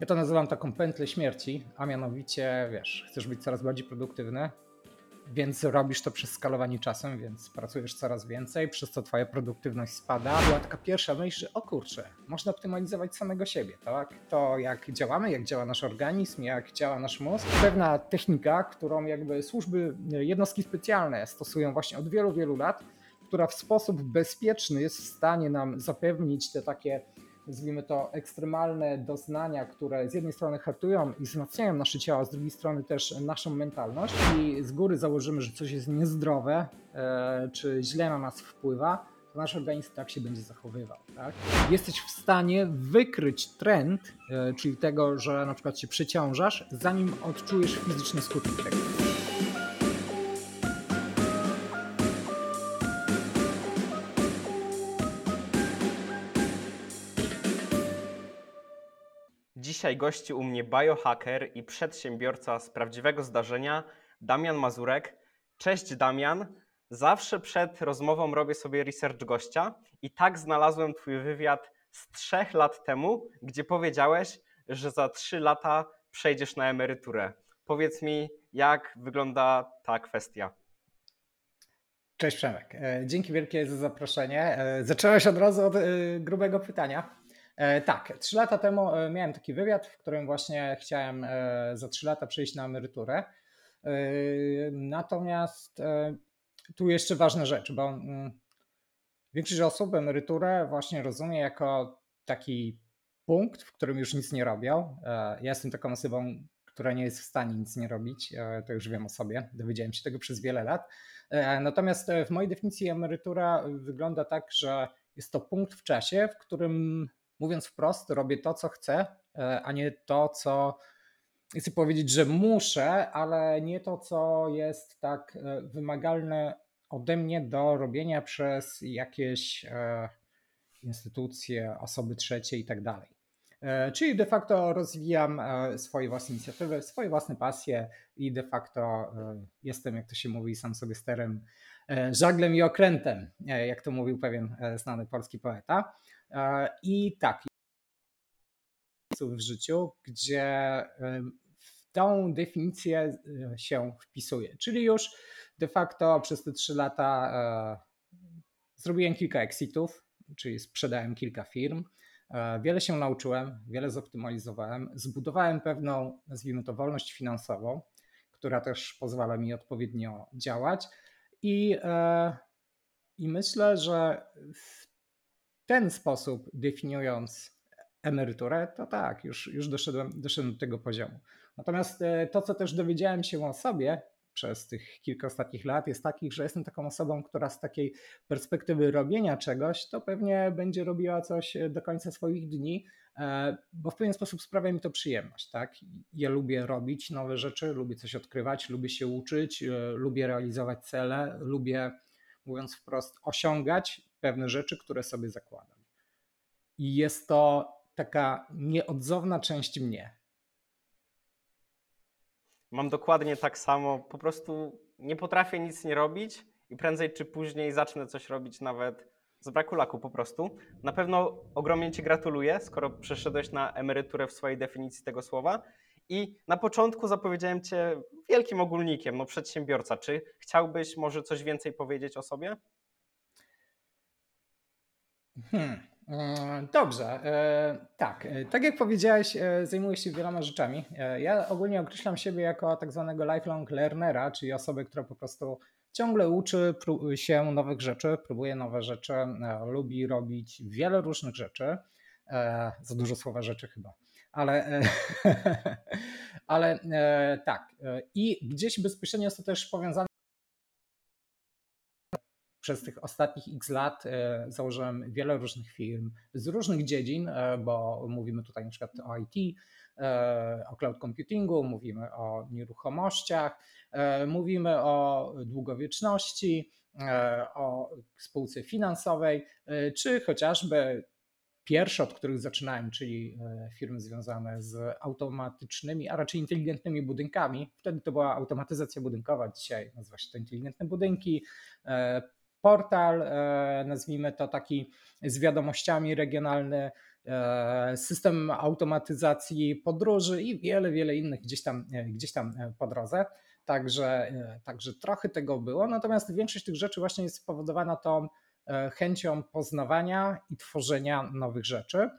Ja to nazywam taką pętlę śmierci, a mianowicie, wiesz, chcesz być coraz bardziej produktywny, więc robisz to przez skalowanie czasem, więc pracujesz coraz więcej, przez co twoja produktywność spada. Była taka pierwsza myśl, że o kurczę, można optymalizować samego siebie, tak? To jak działamy, jak działa nasz organizm, jak działa nasz mózg. Pewna technika, którą jakby służby, jednostki specjalne stosują właśnie od wielu, wielu lat, która w sposób bezpieczny jest w stanie nam zapewnić te takie nazwijmy to, ekstremalne doznania, które z jednej strony hartują i wzmacniają nasze ciało, z drugiej strony też naszą mentalność i z góry założymy, że coś jest niezdrowe, e, czy źle na nas wpływa, to nasz organizm tak się będzie zachowywał. Tak? Jesteś w stanie wykryć trend, e, czyli tego, że na przykład się przeciążasz, zanim odczujesz fizyczne skutki tego. Dzisiaj gości u mnie biohacker i przedsiębiorca z prawdziwego zdarzenia, Damian Mazurek. Cześć Damian. Zawsze przed rozmową robię sobie research gościa i tak znalazłem Twój wywiad z trzech lat temu, gdzie powiedziałeś, że za trzy lata przejdziesz na emeryturę. Powiedz mi, jak wygląda ta kwestia? Cześć Przemek. E, dzięki wielkie za zaproszenie. E, zacząłeś od razu od e, grubego pytania. E, tak, trzy lata temu e, miałem taki wywiad, w którym właśnie chciałem e, za trzy lata przejść na emeryturę. Natomiast tu jeszcze ważna rzecz, bo mm, większość osób emeryturę właśnie rozumie jako taki punkt, w którym już nic nie robią. Ja jestem taką osobą, która nie jest w stanie nic nie robić, to już wiem o sobie, dowiedziałem się tego przez wiele lat. Natomiast w mojej definicji emerytura wygląda tak, że jest to punkt w czasie, w którym mówiąc wprost, robię to, co chcę, e, a nie to, co chcę powiedzieć, że muszę, ale nie to, co jest tak e, wymagalne ode mnie do robienia przez jakieś e, instytucje, osoby trzecie i tak dalej. Czyli de facto rozwijam swoje własne inicjatywy, swoje własne pasje i de facto jestem, jak to się mówi, sam sobie sterem, żaglem i okrętem, jak to mówił pewien znany polski poeta. I tak, w życiu, gdzie w tą definicję e, się wpisuje. Czyli już de facto przez te trzy lata e, zrobiłem kilka exitów, czyli sprzedałem kilka firm. E, wiele się nauczyłem, wiele zoptymalizowałem, zbudowałem pewną, nazwijmy to, wolność finansową, która też pozwala mi odpowiednio działać. I, i myślę, że w ten sposób definiując emeryturę, to tak, już, już doszedłem, doszedłem do tego poziomu. Natomiast e, to, co też dowiedziałem się o sobie przez tych kilka ostatnich lat, jest takich, że jestem taką osobą, która z takiej perspektywy robienia czegoś, to pewnie będzie robiła coś do końca swoich dni, e, bo w pewien sposób sprawia mi to przyjemność. Tak? Ja lubię robić nowe rzeczy, lubię coś odkrywać, lubię się uczyć, e, lubię realizować cele, lubię, mówiąc wprost, osiągać pewne rzeczy, które sobie zakładam. I jest to taka nieodzowna część mnie. Mam dokładnie tak samo. Po prostu nie potrafię nic nie robić i prędzej czy później zacznę coś robić nawet z braku laku po prostu. Na pewno ogromnie Ci gratuluję, skoro przeszedłeś na emeryturę w swojej definicji tego słowa. I na początku zapowiedziałem Cię wielkim ogólnikiem, no przedsiębiorca. Czy chciałbyś może coś więcej powiedzieć o sobie? Hmm. E, dobrze, e, tak. E, tak jak powiedziałeś, zajmuję się wieloma rzeczami. Ja ogólnie określam siebie jako tak zwanego lifelong learnera, czyli osobę, która po prostu ciągle uczy się nowych rzeczy, próbuje nowe rzeczy, lubi robić wiele różnych rzeczy. Za dużo słowa rzeczy chyba. Ale, ale tak. I gdzieś bezpośrednio jest to też powiązane przez tych ostatnich x lat e, założyłem wiele różnych firm z różnych dziedzin, e, bo mówimy tutaj na przykład o IT, e, o cloud computingu, mówimy o nieruchomościach, mówimy o długowieczności, o spółce finansowej, czy chociażby pierwsze, od których zaczynałem, czyli firmy związane z automatycznymi, a raczej inteligentnymi budynkami. Wtedy to była automatyzacja budynkowa, dzisiaj nazywa się to inteligentne budynki portal, e, nazwijmy to taki z wiadomościami regionalny, system automatyzacji podróży i wiele, wiele innych gdzieś tam, gdzieś tam po drodze. Także, także trochę tego było, natomiast większość tych rzeczy właśnie jest spowodowana tą chęcią poznawania i tworzenia nowych rzeczy,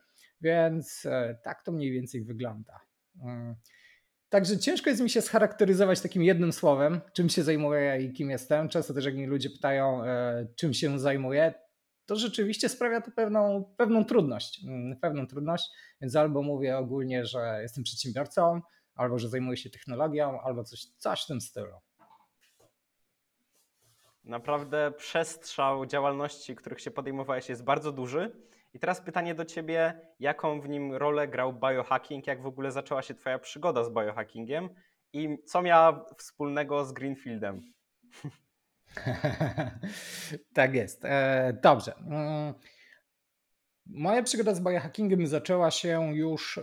więc tak to mniej więcej wygląda. Mm. Także ciężko jest mi się scharakteryzować takim jednym słowem, czym się zajmuję i kim jestem. Często też jak mnie ludzie pytają, e, czym się zajmuję, to rzeczywiście sprawia to pewną, pewną trudność. Mm, pewną trudność, więc albo mówię ogólnie, że jestem przedsiębiorcą, albo że zajmuję się technologią, albo coś, coś w tym stylu. Naprawdę przestrzał działalności, których się podejmowałeś, jest bardzo duży. I teraz pytanie do Ciebie, jaką w nim rolę grał biohacking, jak w ogóle zaczęła się Twoja przygoda z biohackingiem i co miała wspólnego z Greenfieldem? tak jest. E, dobrze. Mm, moja przygoda z biohackingiem zaczęła się już,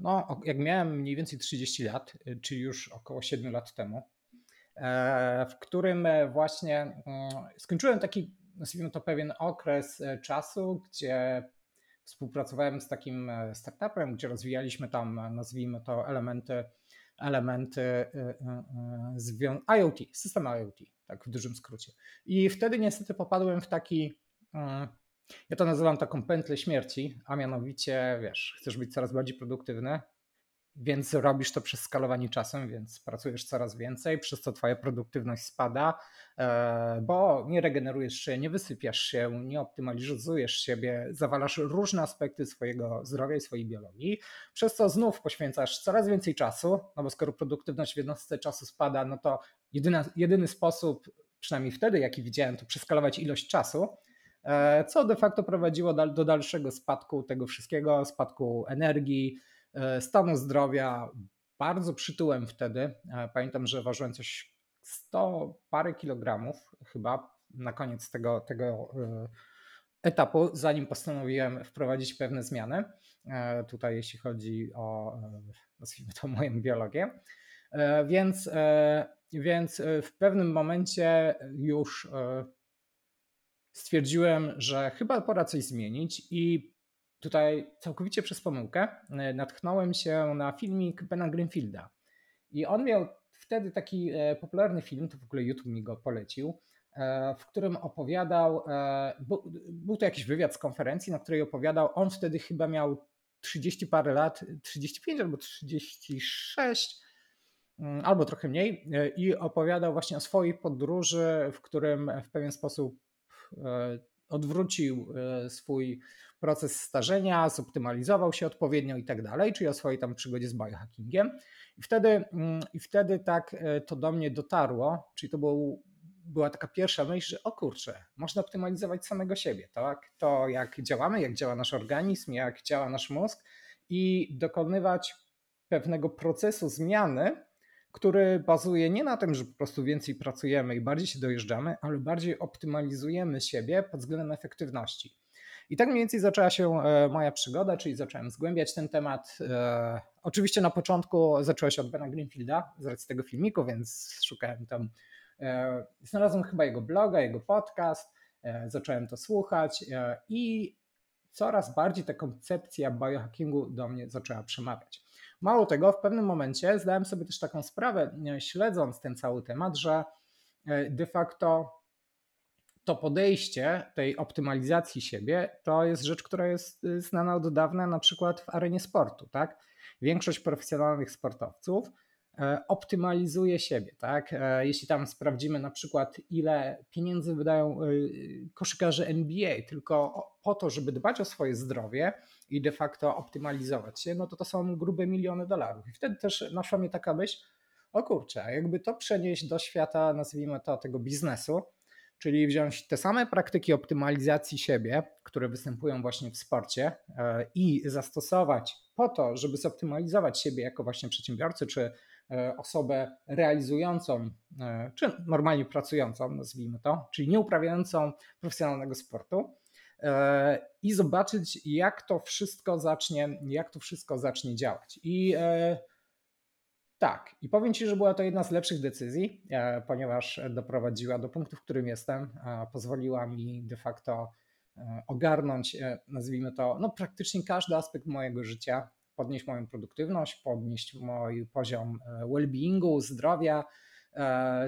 no, jak miałem mniej więcej 30 lat, czyli już około 7 lat temu, w którym właśnie mm, skończyłem taki nazwijmy to pewien okres e, czasu, gdzie współpracowałem z takim e, startupem, gdzie rozwijaliśmy tam, e, nazwijmy to, elementy, elementy IoT, system IoT, tak w dużym skrócie. I wtedy niestety popadłem w taki, ja to nazywam taką pętlę śmierci, a mianowicie, wiesz, chcesz być coraz bardziej produktywny, więc robisz to przez skalowanie czasem, więc pracujesz coraz więcej, przez co twoja produktywność spada, e, bo nie regenerujesz się, nie wysypiasz się, nie optymalizujesz siebie, zawalasz różne aspekty swojego zdrowia i swojej biologii, przez co znów poświęcasz coraz więcej czasu, no bo skoro produktywność w jednostce czasu spada, no to jedyna, jedyny sposób, przynajmniej wtedy jaki widziałem, to przeskalować ilość czasu, e, co de facto prowadziło do dalszego spadku tego wszystkiego, spadku energii, stanu zdrowia. Bardzo przytyłem wtedy. E, pamiętam, że ważyłem coś 100 parę kilogramów chyba na koniec tego, tego e, etapu, zanim postanowiłem wprowadzić pewne zmiany. Tutaj, jeśli chodzi o, nazwijmy to, moją biologię. Więc, więc w pewnym momencie już stwierdziłem, że chyba pora coś zmienić i tutaj całkowicie przez pomyłkę e, natchnąłem się na filmik Bena Greenfielda. I on miał wtedy taki e, popularny film, to w ogóle YouTube mi go polecił, e, w którym opowiadał, był to jakiś wywiad z konferencji, na której opowiadał, on wtedy chyba miał 30 parę lat, 35 albo 36, mm, albo trochę mniej, i opowiadał właśnie o swojej podróży, w którym w pewien sposób odwrócił swój proces starzenia, zoptymalizował się odpowiednio i tak dalej, czyli o swojej tam przygodzie z biohackingiem. I wtedy, mm, i wtedy tak e, to do mnie dotarło, czyli to był, była taka pierwsza myśl, że o kurczę, można optymalizować samego siebie, tak? To jak działamy, jak działa nasz organizm, jak działa nasz mózg i dokonywać pewnego procesu zmiany, który bazuje nie na tym, że po prostu więcej pracujemy i bardziej się dojeżdżamy, ale bardziej optymalizujemy siebie pod względem efektywności. I tak mniej więcej zaczęła się e, moja przygoda, czyli zacząłem zgłębiać ten temat. E, oczywiście na początku zaczęło się od Bena Greenfielda z racji tego filmiku, więc szukałem tam, e, znalazłem chyba jego bloga, jego podcast, zacząłem to słuchać i coraz bardziej ta koncepcja biohackingu do mnie zaczęła przemawiać. Mało tego, w pewnym momencie zdałem sobie też taką sprawę, śledząc ten cały temat, że de facto to podejście tej optymalizacji siebie to jest rzecz, która jest y, znana od dawna na przykład w arenie sportu. Tak? Większość profesjonalnych sportowców e, optymalizuje siebie. Tak? E, jeśli tam sprawdzimy na przykład, ile pieniędzy wydają y, koszykarze NBA tylko po to, żeby dbać o swoje zdrowie i de facto optymalizować się, no to to są grube miliony dolarów. I wtedy też naszła mnie taka myśl, o kurczę, jakby to przenieść do świata, nazwijmy to, tego biznesu, czyli wziąć te same praktyki optymalizacji siebie, które występują właśnie w sporcie e, i zastosować po to, żeby zoptymalizować siebie jako właśnie przedsiębiorcy czy e, osobę realizującą, e, czy normalnie pracującą, nazwijmy to, czyli nie uprawiającą profesjonalnego sportu i zobaczyć, jak to wszystko zacznie, jak to wszystko zacznie działać. I tak, i powiem Ci, że była to jedna z lepszych decyzji, e, ponieważ doprowadziła do punktu, w którym jestem, pozwoliła mi de facto ogarnąć, nazwijmy to, no praktycznie każdy aspekt mojego życia, podnieść moją produktywność, podnieść mój poziom well-beingu, zdrowia,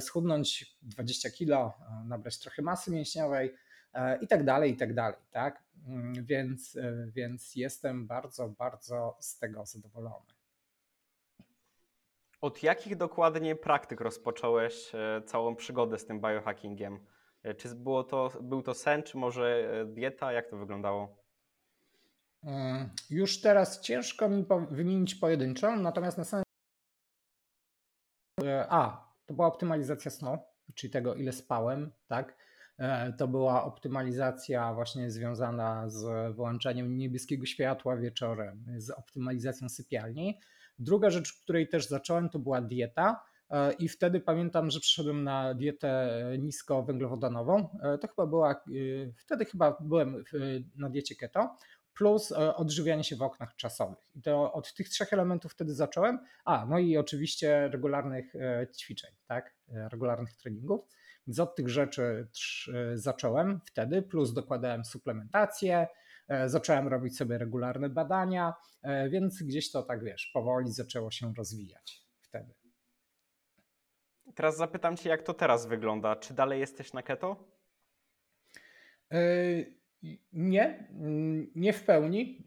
schudnąć 20 kilo, nabrać trochę masy mięśniowej i tak dalej, i tak dalej, tak? Mm, więc, więc jestem bardzo, bardzo z tego zadowolony. Od jakich dokładnie praktyk rozpocząłeś e, całą przygodę z tym biohackingiem? E, czy było to, był to sen, czy może e, dieta? Jak to wyglądało? Mm, już teraz ciężko mi wymienić pojedynczą, natomiast na samym. A, to była optymalizacja snu, czyli tego, ile spałem, tak? To była optymalizacja właśnie związana z wyłączeniem niebieskiego światła wieczorem, z optymalizacją sypialni. Druga rzecz, której też zacząłem, to była dieta. E, I wtedy pamiętam, że przyszedłem na dietę niskowęglowodanową. E, to chyba była, e, wtedy chyba byłem na diecie keto, plus odżywianie się w oknach czasowych. I to od tych trzech elementów wtedy zacząłem. A, no i oczywiście regularnych ćwiczeń, tak? Regularnych treningów. Więc od tych rzeczy zacząłem wtedy, plus dokładałem suplementację, E, zacząłem robić sobie regularne badania, e, więc gdzieś to tak wiesz, powoli zaczęło się rozwijać wtedy. Teraz zapytam Cię, jak to teraz wygląda? Czy dalej jesteś na keto? E, nie, nie w pełni.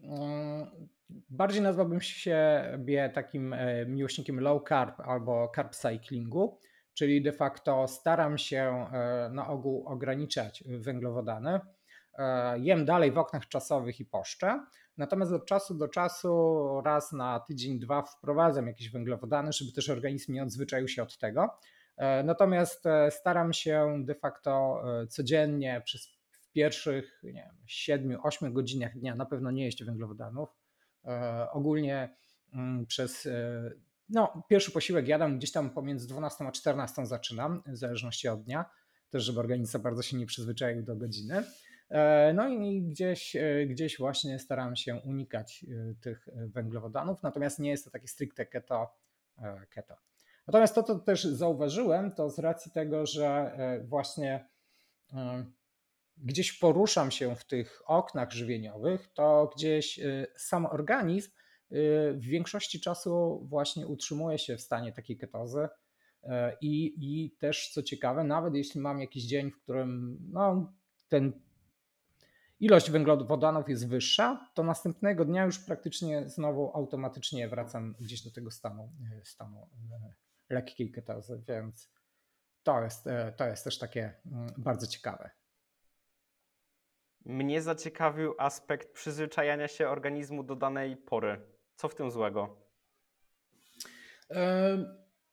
Bardziej nazwałbym siebie takim miłośnikiem low carb albo carb cyclingu, czyli de facto staram się na ogół ograniczać węglowodany E, jem dalej w oknach czasowych i poszczę. Natomiast od czasu do czasu, raz na tydzień, dwa wprowadzam jakieś węglowodany, żeby też organizm nie odzwyczaił się od tego. E, natomiast e, staram się de facto codziennie przez pierwszych nie wiem, 7-8 godzinach dnia na pewno nie jeść węglowodanów. Ogólnie mm, przez no, pierwszy posiłek jadam gdzieś tam pomiędzy 12 a 14 zaczynam, w zależności od dnia, też żeby organizm bardzo się nie przyzwyczaił do godziny. E, no i gdzieś, e, gdzieś właśnie staram się unikać e, tych węglowodanów, natomiast nie jest to takie stricte keto. keto. Natomiast to, co też zauważyłem, to z racji tego, że właśnie gdzieś poruszam się w tych oknach żywieniowych, to gdzieś sam organizm w większości czasu właśnie utrzymuje się w stanie takiej ketozy. I, I też co ciekawe, nawet jeśli mam jakiś dzień, w którym no, ten ilość węglowodanów jest wyższa, to następnego dnia już praktycznie znowu automatycznie wracam gdzieś do tego stanu, stanu lekkiej ketozy, więc to jest, to jest też takie mm, bardzo ciekawe. Mnie zaciekawił aspekt przyzwyczajania się organizmu do danej pory. Co w tym złego?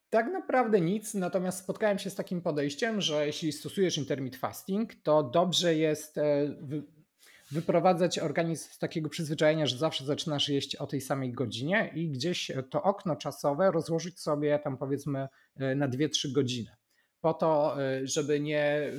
Tak naprawdę nic, natomiast spotkałem się z takim podejściem, że jeśli stosujesz intermittent fasting, to dobrze jest wyprowadzać organizm z takiego przyzwyczajenia, że zawsze zaczynasz jeść o tej samej godzinie i gdzieś to okno czasowe rozłożyć sobie tam powiedzmy e, na 2-3 godziny. Po to, e, żeby nie,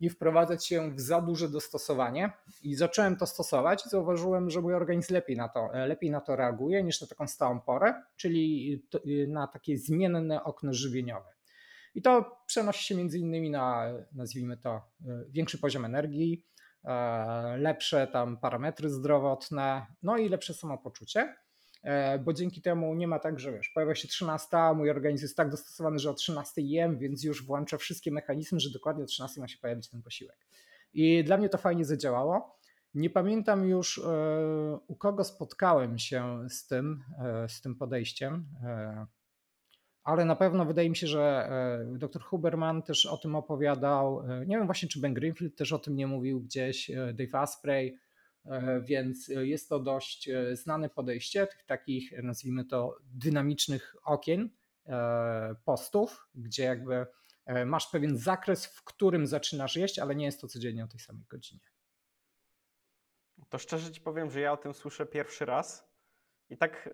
nie wprowadzać się w za duże dostosowanie. I zacząłem to stosować i zauważyłem, że mój organizm lepiej na to, e, lepiej na to reaguje niż na taką stałą porę, czyli na takie zmienne okno żywieniowe. I to przenosi się między innymi na, nazwijmy to, większy poziom energii, E, lepsze tam parametry zdrowotne, no i lepsze samopoczucie, e, bo dzięki temu nie ma tak, że wiesz, pojawia się 13, mój organizm jest tak dostosowany, że o 13 jem, więc już włącza wszystkie mechanizmy, że dokładnie o 13 ma się pojawić ten posiłek. I dla mnie to fajnie zadziałało. Nie pamiętam już, e, u kogo spotkałem się z tym, z tym podejściem ale na pewno wydaje mi się, że e, dr Huberman też o tym opowiadał. E, nie wiem właśnie, czy Ben Greenfield też o tym nie mówił gdzieś, e, Dave Asprey, więc jest to dość znane podejście tych takich, nazwijmy to, dynamicznych okien postów, gdzie jakby masz pewien zakres, w którym zaczynasz jeść, ale nie jest to codziennie o tej samej godzinie. To szczerze ci powiem, że ja o tym słyszę pierwszy raz i tak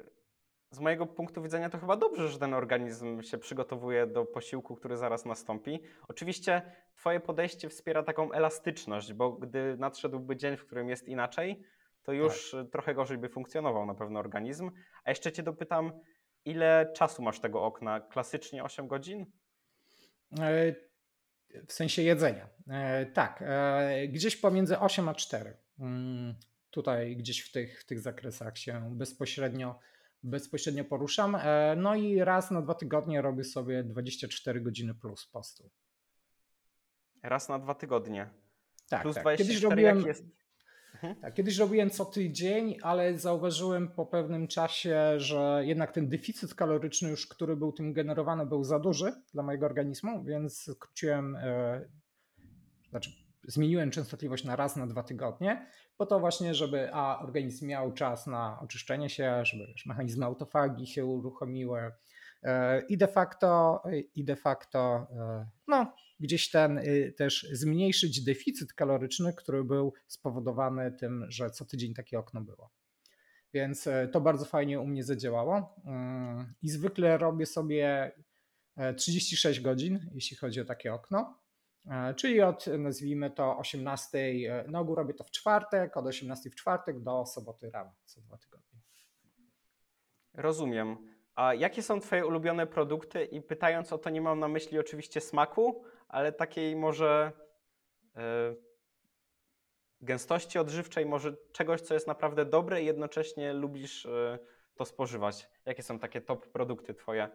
z mojego punktu widzenia to chyba dobrze, że ten organizm się przygotowuje do posiłku, który zaraz nastąpi. Oczywiście Twoje podejście wspiera taką elastyczność, bo gdy nadszedłby dzień, w którym jest inaczej, to już tak. trochę gorzej by funkcjonował na pewno organizm. A jeszcze Cię dopytam, ile czasu masz tego okna? Klasycznie 8 godzin? E, w sensie jedzenia. E, tak, gdzieś pomiędzy 8 a 4. Mm, tutaj gdzieś w tych, w tych zakresach się bezpośrednio, bezpośrednio poruszam. E, no i raz na dwa tygodnie robię sobie 24 godziny plus postu. Raz na dwa tygodnie. Tak, plus tak. 24 Kiedyś robiłem, jak jest. tak, kiedyś robiłem co tydzień, ale zauważyłem po pewnym czasie, że jednak ten deficyt kaloryczny już, który był tym generowany, był za duży dla mojego organizmu, więc skróciłem, e, znaczy zmieniłem częstotliwość na raz na dwa tygodnie, po to właśnie, żeby a organizm miał czas na oczyszczenie się, żeby wiesz, mechanizmy autofagi się uruchomiły e, i de facto, i de facto e, no, gdzieś ten y, też zmniejszyć deficyt kaloryczny, który był spowodowany tym, że co tydzień takie okno było. Więc e, to bardzo fajnie u mnie zadziałało mm, i zwykle robię sobie 36 godzin, jeśli chodzi o takie okno. E, czyli od nazwijmy to 18, e, na ogół robię to w czwartek, od 18 w czwartek do soboty rano, co dwa tygodnie. Rozumiem. A jakie są Twoje ulubione produkty? I pytając o to, nie mam na myśli oczywiście smaku, ale takiej może yy, gęstości odżywczej, może czegoś, co jest naprawdę dobre i jednocześnie lubisz yy, to spożywać. Jakie są takie top produkty Twoje?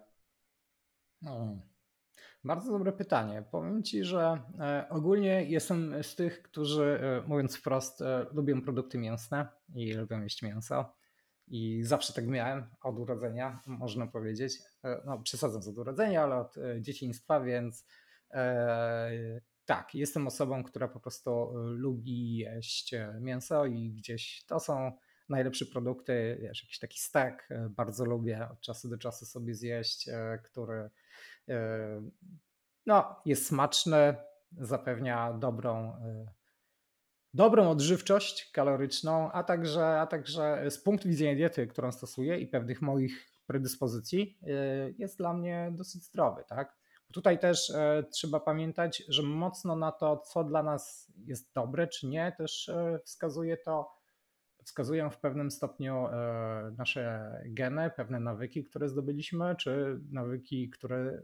No, bardzo dobre pytanie. Powiem Ci, że e, ogólnie jestem z tych, którzy, e, mówiąc wprost, e, lubią produkty mięsne i lubią jeść mięso. I zawsze tak miałem od urodzenia, można powiedzieć. No, przesadzam z od urodzenia, ale od dzieciństwa, więc tak, jestem osobą, która po prostu lubi jeść mięso i gdzieś to są najlepsze produkty. Wiesz, jakiś taki stek bardzo lubię od czasu do czasu sobie zjeść, który no, jest smaczny, zapewnia dobrą, dobrą odżywczość kaloryczną, a także, a także z punktu widzenia diety, którą stosuję i pewnych moich predyspozycji, jest dla mnie dosyć zdrowy. Tak? Tutaj też trzeba pamiętać, że mocno na to, co dla nas jest dobre, czy nie, też wskazuje to, wskazują w pewnym stopniu nasze geny, pewne nawyki, które zdobyliśmy, czy nawyki, które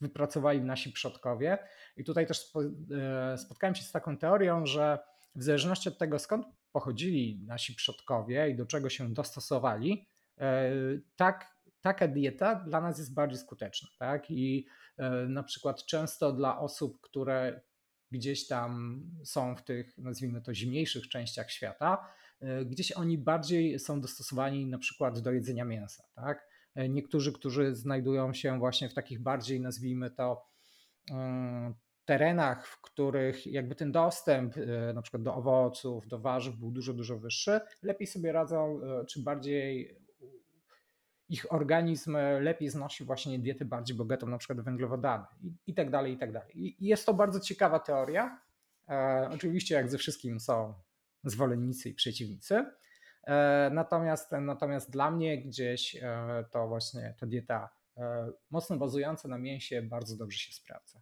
wypracowali nasi przodkowie. I tutaj też e, spotkałem się z taką teorią, że w zależności od tego, skąd pochodzili nasi przodkowie i do czego się dostosowali, e, tak, taka dieta dla nas jest bardziej skuteczna. Tak? I e, na przykład często dla osób, które gdzieś tam są w tych, nazwijmy to, zimniejszych częściach świata, gdzieś oni bardziej są dostosowani na przykład do jedzenia mięsa. Tak? E, niektórzy, którzy znajdują się właśnie w takich bardziej, nazwijmy to, e, terenach, w których jakby ten dostęp e, na przykład do owoców, do warzyw był dużo, dużo wyższy, lepiej sobie radzą, czy bardziej ich organizm lepiej znosi właśnie dietę bardziej bogatą na przykład węglowodany i, i tak dalej, i tak dalej. I jest to bardzo ciekawa teoria. E, oczywiście jak ze wszystkim są zwolennicy i przeciwnicy, E, natomiast, natomiast dla mnie gdzieś e, to właśnie ta dieta e, mocno bazująca na mięsie bardzo dobrze się sprawdza.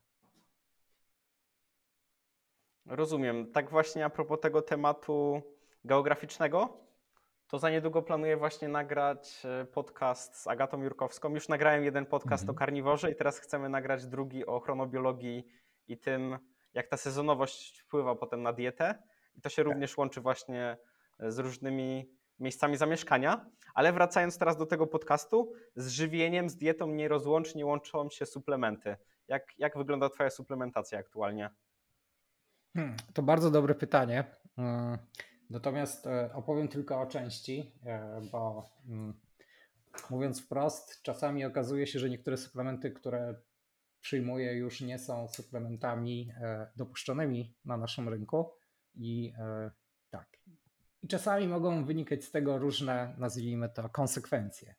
Rozumiem. Tak właśnie a propos tego tematu geograficznego, to za niedługo planuję właśnie nagrać podcast z Agatą Jurkowską. Już nagrałem jeden podcast mhm. o karniworze i teraz chcemy nagrać drugi o chronobiologii i tym, jak ta sezonowość wpływa potem na dietę. I to się tak. również łączy właśnie z różnymi miejscami zamieszkania. Ale wracając teraz do tego podcastu, z żywieniem, z dietą nierozłącznie łączą się suplementy. Jak, jak wygląda Twoja suplementacja aktualnie? Hmm, to bardzo dobre pytanie. Mm, natomiast e, opowiem tylko o części, e, bo mm, mówiąc wprost, czasami okazuje się, że niektóre suplementy, które przyjmuję, już nie są suplementami e, dopuszczonymi na naszym rynku. I tak, i czasami mogą wynikać z tego różne, nazwijmy to, konsekwencje.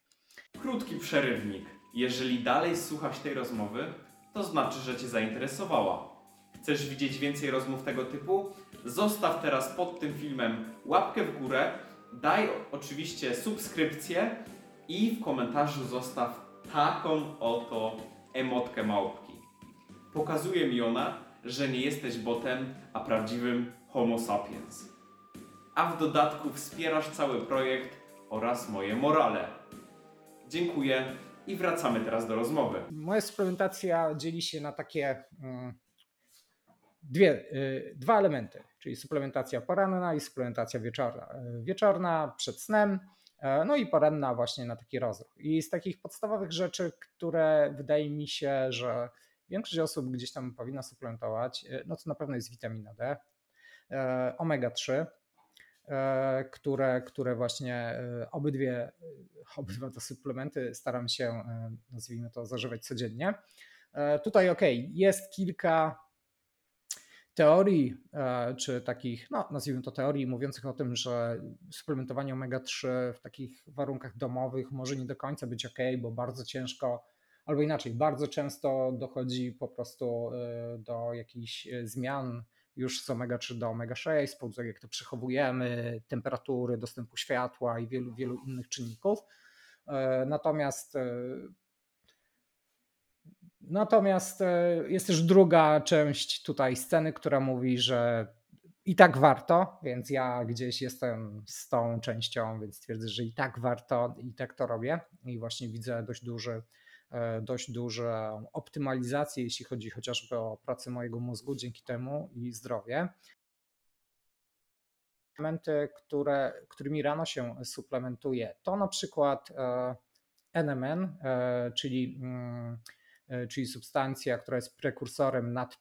Krótki przerywnik. Jeżeli dalej słuchasz tej rozmowy, to znaczy, że Cię zainteresowała. Chcesz widzieć więcej rozmów tego typu? Zostaw teraz pod tym filmem łapkę w górę, daj oczywiście subskrypcję i w komentarzu zostaw taką oto emotkę małpki. Pokazuje mi ona, że nie jesteś botem, a prawdziwym Homo sapiens a w dodatku wspierasz cały projekt oraz moje morale. Dziękuję i wracamy teraz do rozmowy. Moja suplementacja dzieli się na takie mm, dwie, dwa elementy, czyli suplementacja poranna i suplementacja wieczorna. Wieczorna przed snem, no i poranna właśnie na taki rozruch. I z takich podstawowych rzeczy, które wydaje mi się, że większość osób gdzieś tam powinna suplementować, no to na pewno jest witamina D, omega-3, E, które, które właśnie e, obydwie, obydwa te suplementy staram się, e, nazwijmy to, zażywać codziennie. Tutaj ok, jest kilka teorii, czy takich, no nazwijmy to teorii, mówiących o tym, że suplementowanie omega-3 w takich warunkach domowych może nie do końca być ok, bo bardzo ciężko, albo inaczej, bardzo często dochodzi po prostu do jakichś zmian już z omega-3 do omega-6, z powodu tego, jak to przechowujemy, temperatury, dostępu światła i wielu, wielu innych czynników. E, natomiast e, Natomiast e, jest też druga część tutaj sceny, która mówi, że i tak warto, więc ja gdzieś jestem z tą częścią, więc twierdzę, że i tak warto, i tak to robię. I właśnie widzę dość duży dość dużą optymalizację, jeśli chodzi chociażby o pracę mojego mózgu dzięki temu i zdrowie. Elementy, które, którymi rano się suplementuje, to na przykład NMN, e, e, czyli, mm, czyli substancja, która jest prekursorem NAT+,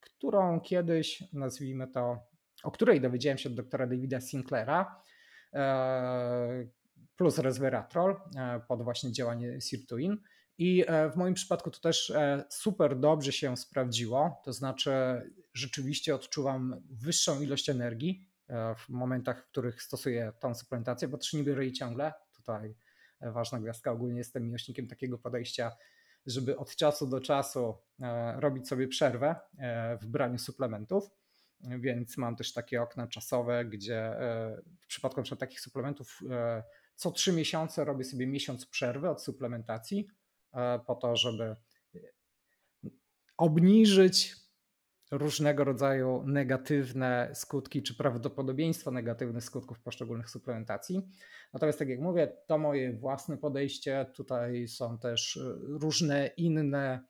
którą kiedyś, nazwijmy to, o której dowiedziałem się od doktora Davida Sinclaira, plus resveratrol e, pod właśnie działanie sirtuin. I e, w moim przypadku to też e, super dobrze się sprawdziło, to znaczy rzeczywiście odczuwam wyższą ilość energii w momentach, w których stosuję tą suplementację, bo też nie biorę jej ciągle. Tutaj ważna gwiazdka, ogólnie jestem miłośnikiem takiego podejścia, żeby od czasu do czasu robić sobie przerwę w braniu suplementów. Więc mam też takie okna czasowe, gdzie w przypadku takich suplementów co trzy miesiące robię sobie miesiąc przerwy od suplementacji, e, po to, żeby e, obniżyć różnego rodzaju negatywne skutki, czy prawdopodobieństwo negatywnych skutków poszczególnych suplementacji. Natomiast, tak jak mówię, to moje własne podejście. Tutaj są też e, różne inne,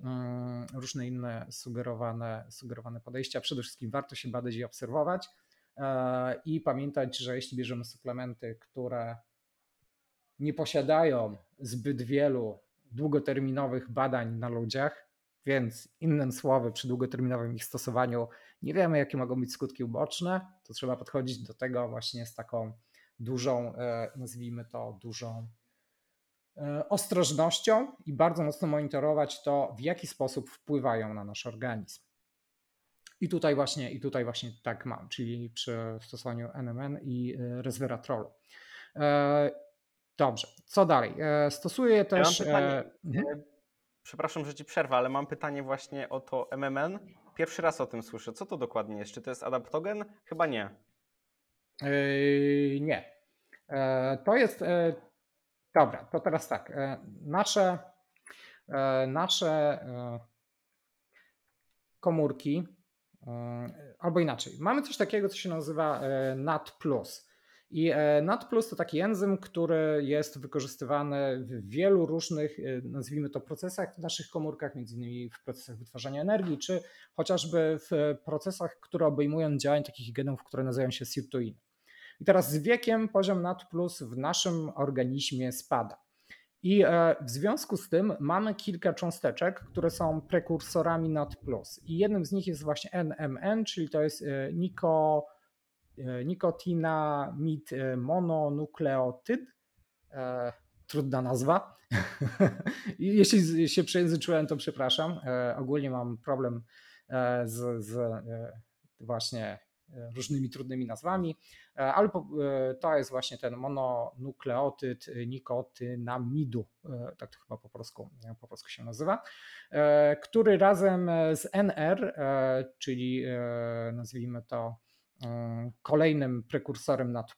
mm, różne inne sugerowane, sugerowane podejścia. Przede wszystkim warto się badać i obserwować. I pamiętać, że jeśli bierzemy suplementy, które nie posiadają zbyt wielu długoterminowych badań na ludziach, więc innym słowy, przy długoterminowym ich stosowaniu nie wiemy, jakie mogą być skutki uboczne, to trzeba podchodzić do tego właśnie z taką dużą, e, nazwijmy to, dużą e, ostrożnością i bardzo mocno monitorować to, w jaki sposób wpływają na nasz organizm. I tutaj właśnie, i tutaj właśnie tak mam, czyli przy stosowaniu NMN i e, resveratrolu. Dobrze, co dalej? E, stosuję też. Ja pytanie, e, mhm. E, przepraszam, że ci przerwę, ale mam pytanie właśnie o to MMN. Pierwszy raz o tym słyszę. Co to dokładnie jest? Czy to jest adaptogen? Chyba nie. Yy, nie. To jest. Dobra, to teraz tak. Nasze, nasze komórki, albo inaczej, mamy coś takiego, co się nazywa NAT. I e, NAT+ to taki enzym, który jest wykorzystywany w wielu różnych, e, nazwijmy to, procesach w naszych komórkach, między innymi w procesach wytwarzania energii, czy chociażby w procesach, które obejmują działanie takich genów, które nazywają się sirtuiny. I teraz z wiekiem poziom NAT+ w naszym organizmie spada. I e, w związku z tym mamy kilka cząsteczek, które są prekursorami NAT+. I jednym z nich jest właśnie NMN, czyli to jest niko E, nikotinamid e, mononukleotyd. Trudna nazwa. Jeśli się przejęzyczyłem, to przepraszam. Ogólnie mam problem z, z właśnie różnymi trudnymi nazwami, ale to jest właśnie ten mononukleotyd nikotynamidu, tak to chyba po polsku, po polsku się nazywa, który razem z NR, czyli nazwijmy to E, kolejnym prekursorem NAT+,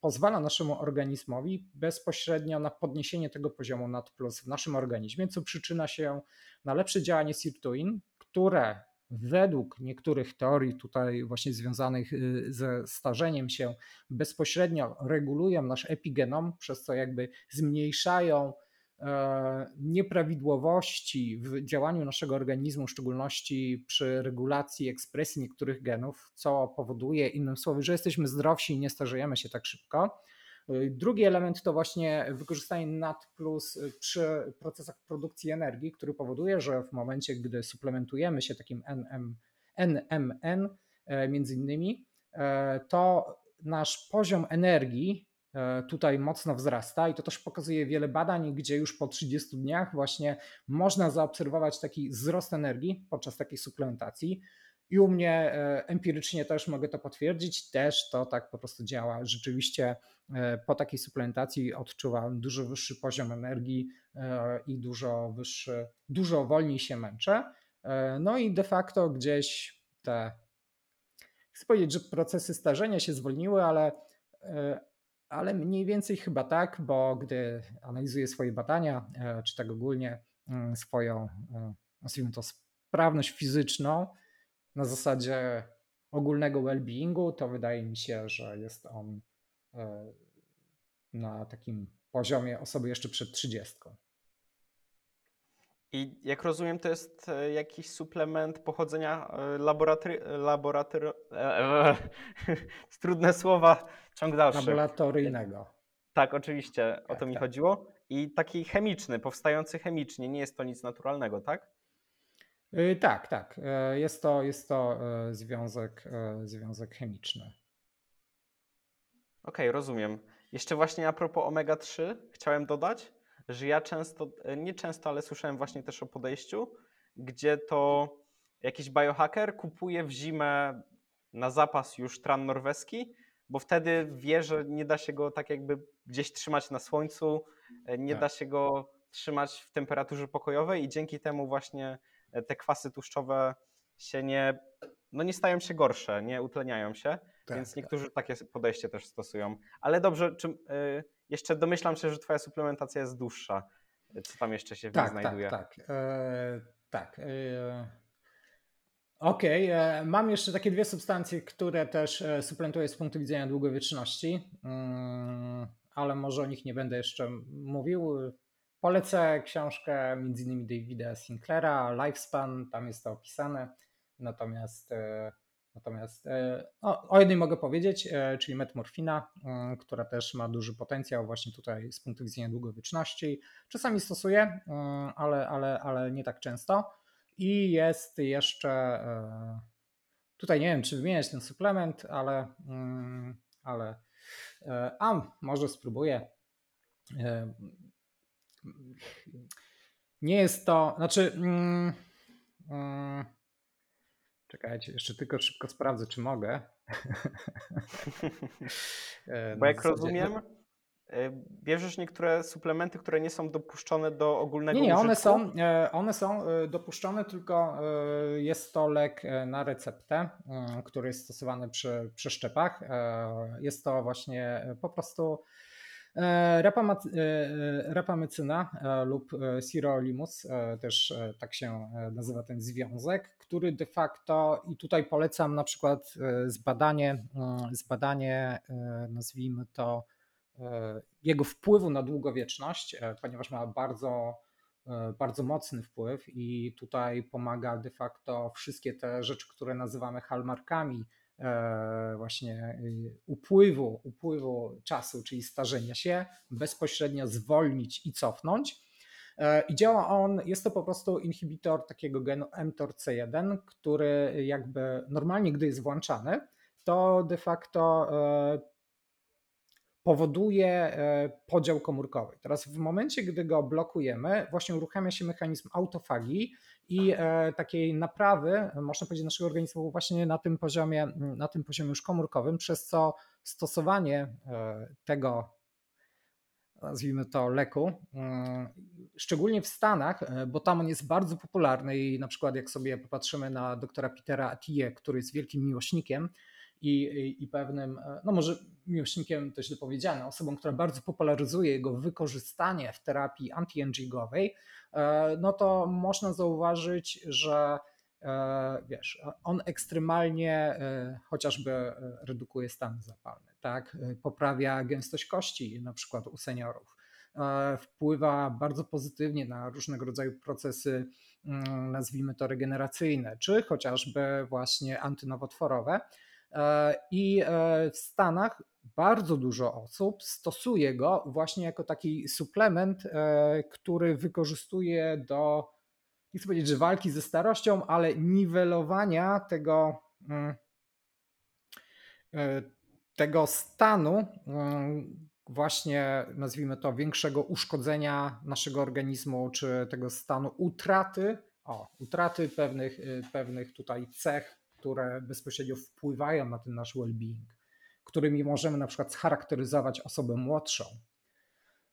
pozwala naszemu organizmowi bezpośrednio na podniesienie tego poziomu NAT+, w naszym organizmie, co przyczyna się na lepsze działanie sirtuin, które według niektórych teorii tutaj właśnie związanych y, ze starzeniem się bezpośrednio regulują nasz epigenom, przez co jakby zmniejszają nieprawidłowości w działaniu naszego organizmu, w szczególności przy regulacji ekspresji niektórych genów, co powoduje, innym słowy, że jesteśmy zdrowsi i nie starzejemy się tak szybko. Drugi element to właśnie wykorzystanie NAT plus przy procesach produkcji energii, który powoduje, że w momencie, gdy suplementujemy się takim NM, NMN między innymi, to nasz poziom energii E, tutaj mocno wzrasta i to też pokazuje wiele badań, gdzie już po 30 dniach właśnie można zaobserwować taki wzrost energii podczas takiej suplementacji. I u mnie e, empirycznie też mogę to potwierdzić, też to tak po prostu działa. Rzeczywiście e, po takiej suplementacji odczuwam dużo wyższy poziom energii i dużo wyższy, dużo wolniej się męczę. No i de facto gdzieś te, chcę powiedzieć, że procesy starzenia się zwolniły, ale ale mniej więcej chyba tak, bo gdy analizuję swoje badania, e, czy tak ogólnie mm, swoją, e, nazwijmy to, sprawność fizyczną na zasadzie ogólnego well-beingu, to wydaje mi się, że jest on e, na takim poziomie osoby jeszcze przed 30. I jak rozumiem, to jest jakiś suplement pochodzenia laboratory... laboratory... trudne słowa, ciąg dalszy. Laboratoryjnego. Tak, oczywiście, tak, o to mi tak. chodziło. I taki chemiczny, powstający chemicznie, nie jest to nic naturalnego, tak? Yy, tak, tak. Yy, jest to, jest to yy, związek, związek chemiczny. Okej, okay, rozumiem. Jeszcze właśnie a propos omega-3 chciałem dodać, że ja często, nie często, ale słyszałem właśnie też o podejściu, gdzie to jakiś biohacker kupuje w zimę na zapas już tran norweski bo wtedy wie, że nie da się go tak jakby gdzieś trzymać na słońcu, e, nie tak. da się go trzymać w temperaturze pokojowej i dzięki temu właśnie e, te kwasy tłuszczowe się nie, no nie stają się gorsze, nie utleniają się, tak, więc tak. niektórzy tak. takie podejście też stosują. Ale dobrze, czy, y, jeszcze domyślam się, że twoja suplementacja jest dłuższa. Co tam jeszcze się w tak, niej znajduje? Tak, tak. E, tak. E, Okej, okay. E, mam jeszcze takie dwie substancje, które też e, suplementuję z punktu widzenia długowieczności, mm, ale może o nich nie będę jeszcze mówił. Polecę książkę m.in. Davida Sinclaira, Lifespan, tam jest to opisane. Natomiast, e, natomiast o, o jednej mogę powiedzieć, czyli metmorfina, która też ma duży potencjał właśnie tutaj z punktu widzenia długowieczności. Czasami stosuję, ale, ale, ale nie tak często. I jest jeszcze, e, tutaj nie wiem, czy wymieniać ten suplement, ale, mm, ale e, a może spróbuję. E, nie jest to, znaczy, mm, mm, czekajcie, jeszcze tylko szybko sprawdzę, czy mogę. Bo jak rozumiem, E, bierzesz niektóre suplementy, które nie są dopuszczone do ogólnego Nie, nie one są, e, one są e, dopuszczone, tylko jest to lek na receptę, który jest stosowany przy przeszczepach. Jest to właśnie po prostu rapamycyna lub sirolimus, też tak się nazywa ten związek, który de facto, i tutaj polecam na przykład zbadanie, zbadanie nazwijmy to E, jego wpływu na długowieczność, e, ponieważ ma bardzo, e, bardzo mocny wpływ i tutaj pomaga de facto wszystkie te rzeczy, które nazywamy hallmarkami właśnie upływu, upływu czasu, czyli starzenia się, bezpośrednio zwolnić i cofnąć. I działa on, jest to po prostu inhibitor takiego genu mTORC1, który jakby normalnie, gdy jest włączany, to de facto powoduje e, podział komórkowy. Teraz w momencie, gdy go blokujemy, właśnie uruchamia się mechanizm autofagii i e, takiej naprawy, można powiedzieć, naszego organizmu właśnie na tym poziomie, na tym poziomie już komórkowym, przez co stosowanie e, tego nazwijmy to leku, szczególnie w Stanach, bo tam on jest bardzo popularny i na przykład jak sobie popatrzymy na doktora Petera Atiyeh, który jest wielkim miłośnikiem i, i, pewnym, e, no może miłośnikiem to źle powiedziane, osobą, która bardzo popularyzuje jego wykorzystanie w terapii anti-angigowej, e, no to można zauważyć, że e, wiesz, on ekstremalnie chociażby redukuje stany zapalne, tak? poprawia gęstość kości na przykład u seniorów. wpływa bardzo pozytywnie na różnego rodzaju procesy, mm, nazwijmy to regeneracyjne, czy chociażby właśnie antynowotworowe. I w Stanach bardzo dużo osób stosuje go właśnie jako taki suplement, który wykorzystuje do, nie chcę powiedzieć, że walki ze starością, ale niwelowania tego, mm, tego stanu, właśnie nazwijmy to większego uszkodzenia naszego organizmu, czy tego stanu utraty, o, utraty pewnych, pewnych tutaj cech, które bezpośrednio wpływają na ten nasz well-being, którymi możemy na przykład scharakteryzować osobę młodszą.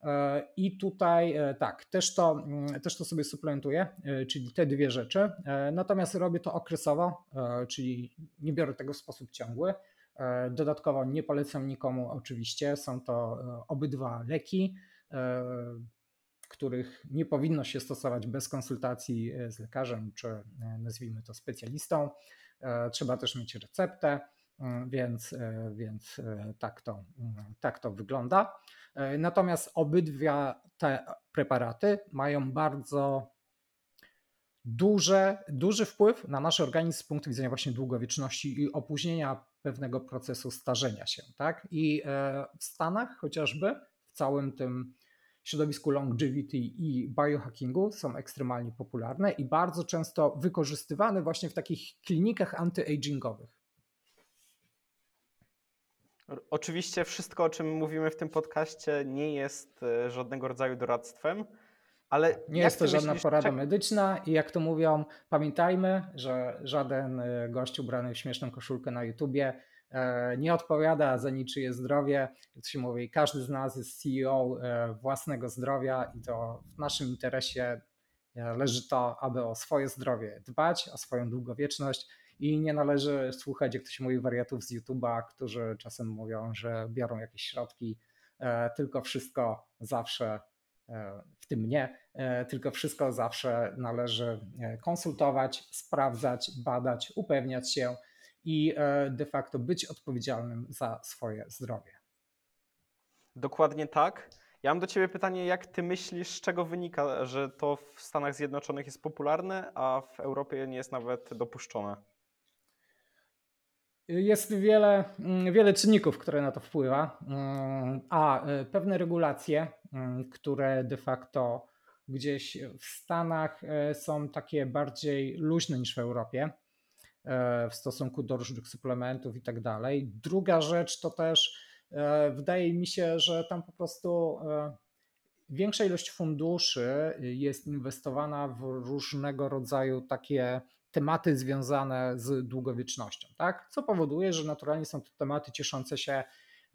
E, I tutaj e, tak, też to, mm, też to sobie suplementuję, e, czyli te dwie rzeczy. Natomiast robię to okresowo, czyli nie biorę tego w sposób ciągły. Dodatkowo nie polecam nikomu oczywiście, są to obydwa leki, których nie powinno się stosować bez konsultacji z lekarzem czy nazwijmy to specjalistą. Trzeba też mieć receptę, więc, więc tak, to, tak to wygląda. Natomiast obydwa te preparaty mają bardzo duże, duży wpływ na nasz organizm z punktu widzenia właśnie długowieczności i opóźnienia pewnego procesu starzenia się. Tak? I e, w Stanach chociażby, w całym tym środowisku longevity i biohackingu są ekstremalnie popularne i bardzo często wykorzystywane właśnie w takich klinikach antyagingowych. Oczywiście wszystko, o czym mówimy w tym podcaście, nie jest e, żadnego rodzaju doradztwem, ale nie jest to żadna myślisz, porada czek- medyczna i jak to mówią, pamiętajmy, że żaden e, gość ubrany w śmieszną koszulkę na YouTubie nie odpowiada za niczyje zdrowie. Jak się mówi, każdy z nas jest CEO e, własnego zdrowia i to w naszym interesie leży to, aby o swoje zdrowie dbać, o swoją długowieczność i nie należy słuchać, jak to się mówi, wariatów z YouTube'a, którzy czasem mówią, że biorą jakieś środki, tylko wszystko zawsze w tym nie, e, tylko wszystko zawsze należy e, konsultować, sprawdzać, badać, upewniać się i e, de facto być odpowiedzialnym za swoje zdrowie. Dokładnie tak. Ja mam do Ciebie pytanie, jak Ty myślisz, z czego wynika, że to w Stanach Zjednoczonych jest popularne, a w Europie nie jest nawet dopuszczone? Jest wiele, mm, wiele czynników, które na to wpływa. Mm, a pewne regulacje, mm, które de facto gdzieś w Stanach e, są takie bardziej luźne niż w Europie e, w stosunku do różnych suplementów i tak dalej. Druga rzecz to też e, wydaje mi się, że tam po prostu większa ilość funduszy jest inwestowana w różnego rodzaju takie tematy związane z długowiecznością, tak? co powoduje, że naturalnie są to tematy cieszące się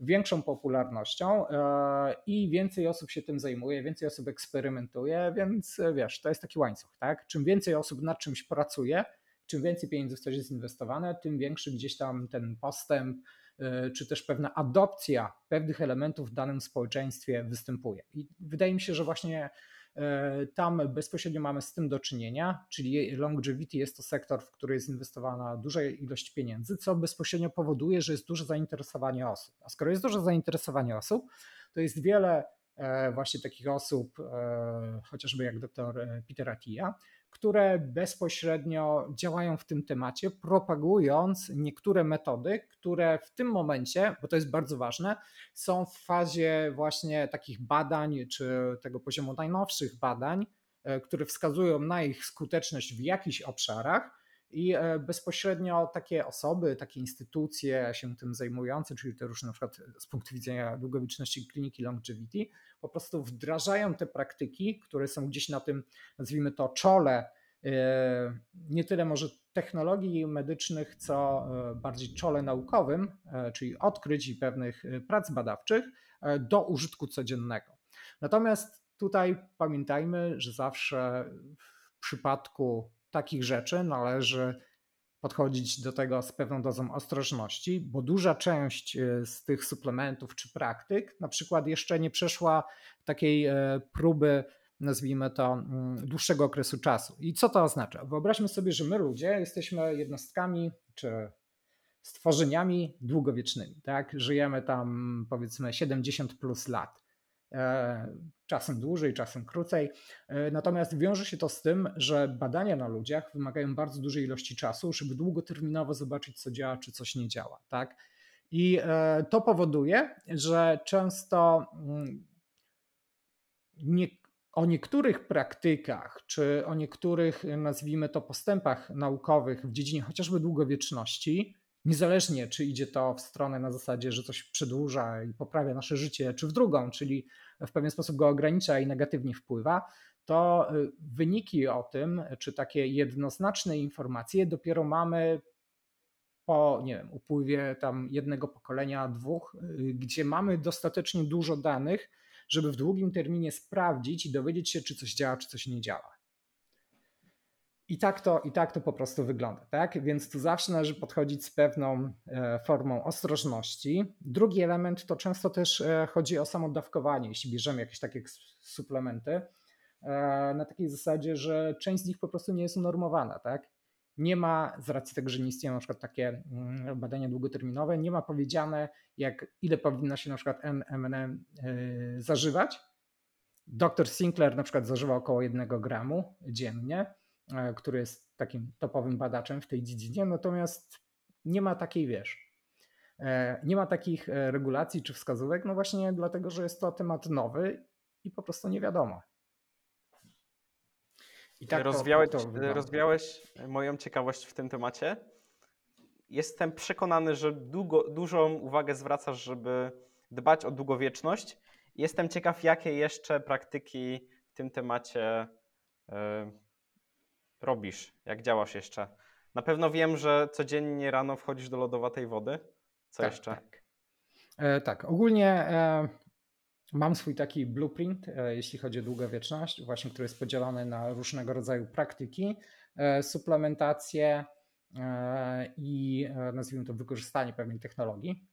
większą popularnością e, i więcej osób się tym zajmuje, więcej osób eksperymentuje, więc e, wiesz, to jest taki łańcuch, tak? Czym więcej osób nad czymś pracuje, czym więcej pieniędzy w coś jest inwestowane, tym większy gdzieś tam ten postęp, e, czy też pewna adopcja pewnych elementów w danym społeczeństwie występuje. I wydaje mi się, że właśnie E, tam bezpośrednio mamy z tym do czynienia, czyli longevity jest to sektor, w który jest inwestowana duża ilość pieniędzy, co bezpośrednio powoduje, że jest duże zainteresowanie osób. A skoro jest duże zainteresowanie osób, to jest wiele e, właśnie takich osób, e, chociażby jak dr Peter Attia, które bezpośrednio działają w tym temacie, propagując niektóre metody, które w tym momencie, bo to jest bardzo ważne, są w fazie właśnie takich badań, czy tego poziomu najnowszych badań, e, które wskazują na ich skuteczność w jakichś obszarach. I e, bezpośrednio takie osoby, takie instytucje się tym zajmujące, czyli te różne na przykład z punktu widzenia długowieczności kliniki longevity, po prostu wdrażają te praktyki, które są gdzieś na tym, nazwijmy to, czole, e, nie tyle może technologii medycznych, co e, bardziej czole naukowym, e, czyli odkryć i pewnych prac badawczych do użytku codziennego. Natomiast tutaj pamiętajmy, że zawsze w przypadku takich rzeczy należy podchodzić do tego z pewną dozą ostrożności, bo duża część e, z tych suplementów czy praktyk na przykład jeszcze nie przeszła takiej e, próby, nazwijmy to, mm, dłuższego okresu czasu. I co to oznacza? Wyobraźmy sobie, że my ludzie jesteśmy jednostkami czy stworzeniami długowiecznymi, tak? Żyjemy tam powiedzmy 70 plus lat. Czasem dłużej, czasem krócej. Natomiast wiąże się to z tym, że badania na ludziach wymagają bardzo dużej ilości czasu, żeby długoterminowo zobaczyć, co działa, czy coś nie działa. Tak? I to powoduje, że często mm, nie, o niektórych praktykach, czy o niektórych, nazwijmy to, postępach naukowych w dziedzinie chociażby długowieczności, niezależnie czy idzie to w stronę na zasadzie, że coś przedłuża i poprawia nasze życie, czy w drugą, czyli w pewien sposób go ogranicza i negatywnie wpływa, to y, wyniki o tym, czy takie jednoznaczne informacje dopiero mamy po nie wiem, upływie tam jednego pokolenia, dwóch, y, gdzie mamy dostatecznie dużo danych, żeby w długim terminie sprawdzić i dowiedzieć się, czy coś działa, czy coś nie działa. I tak to, i tak to po prostu wygląda, tak? Więc tu zawsze należy podchodzić z pewną e, formą ostrożności. Drugi element to często też e, chodzi o samodawkowanie, jeśli bierzemy jakieś takie suplementy, e, na takiej zasadzie, że część z nich po prostu nie jest unormowana, tak? nie ma, z racji tego, że nie istnieją na przykład takie mm, badania długoterminowe, nie ma powiedziane, jak ile powinno się na przykład NMN zażywać. Dr Sinclair na przykład zażywa około 1 gramu dziennie, który jest takim topowym badaczem w tej dziedzinie, natomiast nie ma takiej, wiesz, e, nie ma takich e, regulacji czy wskazówek, no właśnie dlatego, że jest to temat nowy i po prostu nie wiadomo. I tak rozwiałeś, to, to rozwiałeś moją ciekawość w tym temacie. Jestem przekonany, że długo, dużą uwagę zwracasz, żeby dbać o długowieczność. Jestem ciekaw, jakie jeszcze praktyki w tym temacie y, robisz, jak działasz jeszcze. Na pewno wiem, że codziennie rano wchodzisz do lodowatej wody. Co tak, jeszcze? Tak. E, tak, ogólnie e, Mam swój taki blueprint, e, jeśli chodzi o długowieczność, właśnie który jest podzielony na różnego rodzaju praktyki, e, suplementację e, i nazwijmy to wykorzystanie pewnej technologii.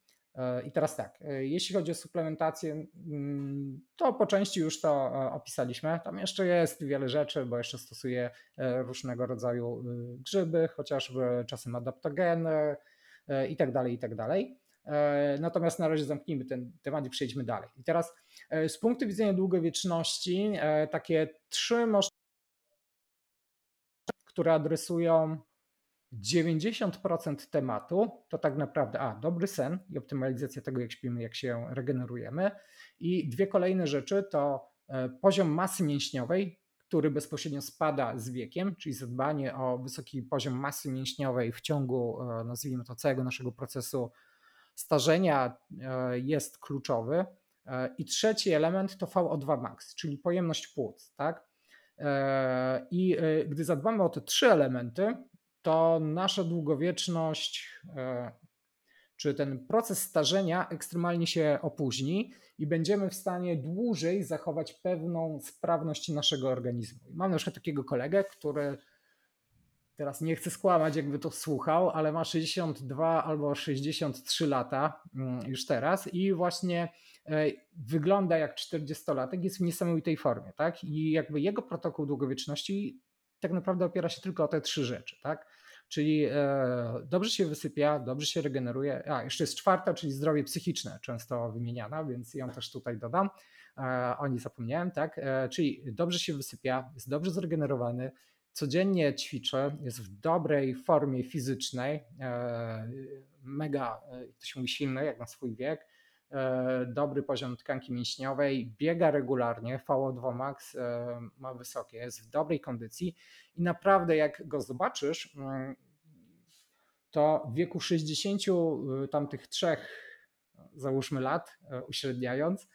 I teraz tak, jeśli chodzi o suplementację, mm, to po części już to opisaliśmy. Tam jeszcze jest wiele rzeczy, bo jeszcze stosuję różnego rodzaju grzyby, chociażby czasem adaptogeny i tak dalej, i tak dalej. E, natomiast na razie zamknijmy ten temat i przejdźmy dalej. I teraz e, z punktu widzenia długowieczności, e, takie trzy możliwości, które adresują 90% tematu, to tak naprawdę a, dobry sen i optymalizacja tego, jak śpimy, jak się regenerujemy. I dwie kolejne rzeczy to poziom masy mięśniowej, który bezpośrednio spada z wiekiem, czyli zadbanie o wysoki poziom masy mięśniowej w ciągu, nazwijmy to, całego naszego procesu starzenia e, jest kluczowy. E, I trzeci element to VO2 max, czyli pojemność płuc. Tak? E, I gdy zadbamy o te trzy elementy, to nasza długowieczność, czy ten proces starzenia ekstremalnie się opóźni i będziemy w stanie dłużej zachować pewną sprawność naszego organizmu. mam na przykład takiego kolegę, który teraz nie chcę skłamać, jakby to słuchał, ale ma 62 albo 63 lata mm, już teraz i właśnie e, wygląda jak 40-latek, jest w niesamowitej formie, tak? I jakby jego protokół długowieczności tak naprawdę opiera się tylko o te trzy rzeczy, tak? Czyli e, dobrze się wysypia, dobrze się regeneruje. A, jeszcze jest czwarta, czyli zdrowie psychiczne, często wymieniana, więc ją też tutaj dodam. E, o niej zapomniałem, tak? Czyli dobrze się wysypia, jest dobrze zregenerowany, codziennie ćwiczę, jest w dobrej formie fizycznej, e, mega, e, to się mówi silny jak na swój wiek, e, dobry poziom tkanki mięśniowej, biega regularnie, VO2 max ma wysokie, jest w dobrej kondycji i naprawdę jak go zobaczysz, mm, to w wieku 60 tamtych trzech, załóżmy lat, uśredniając,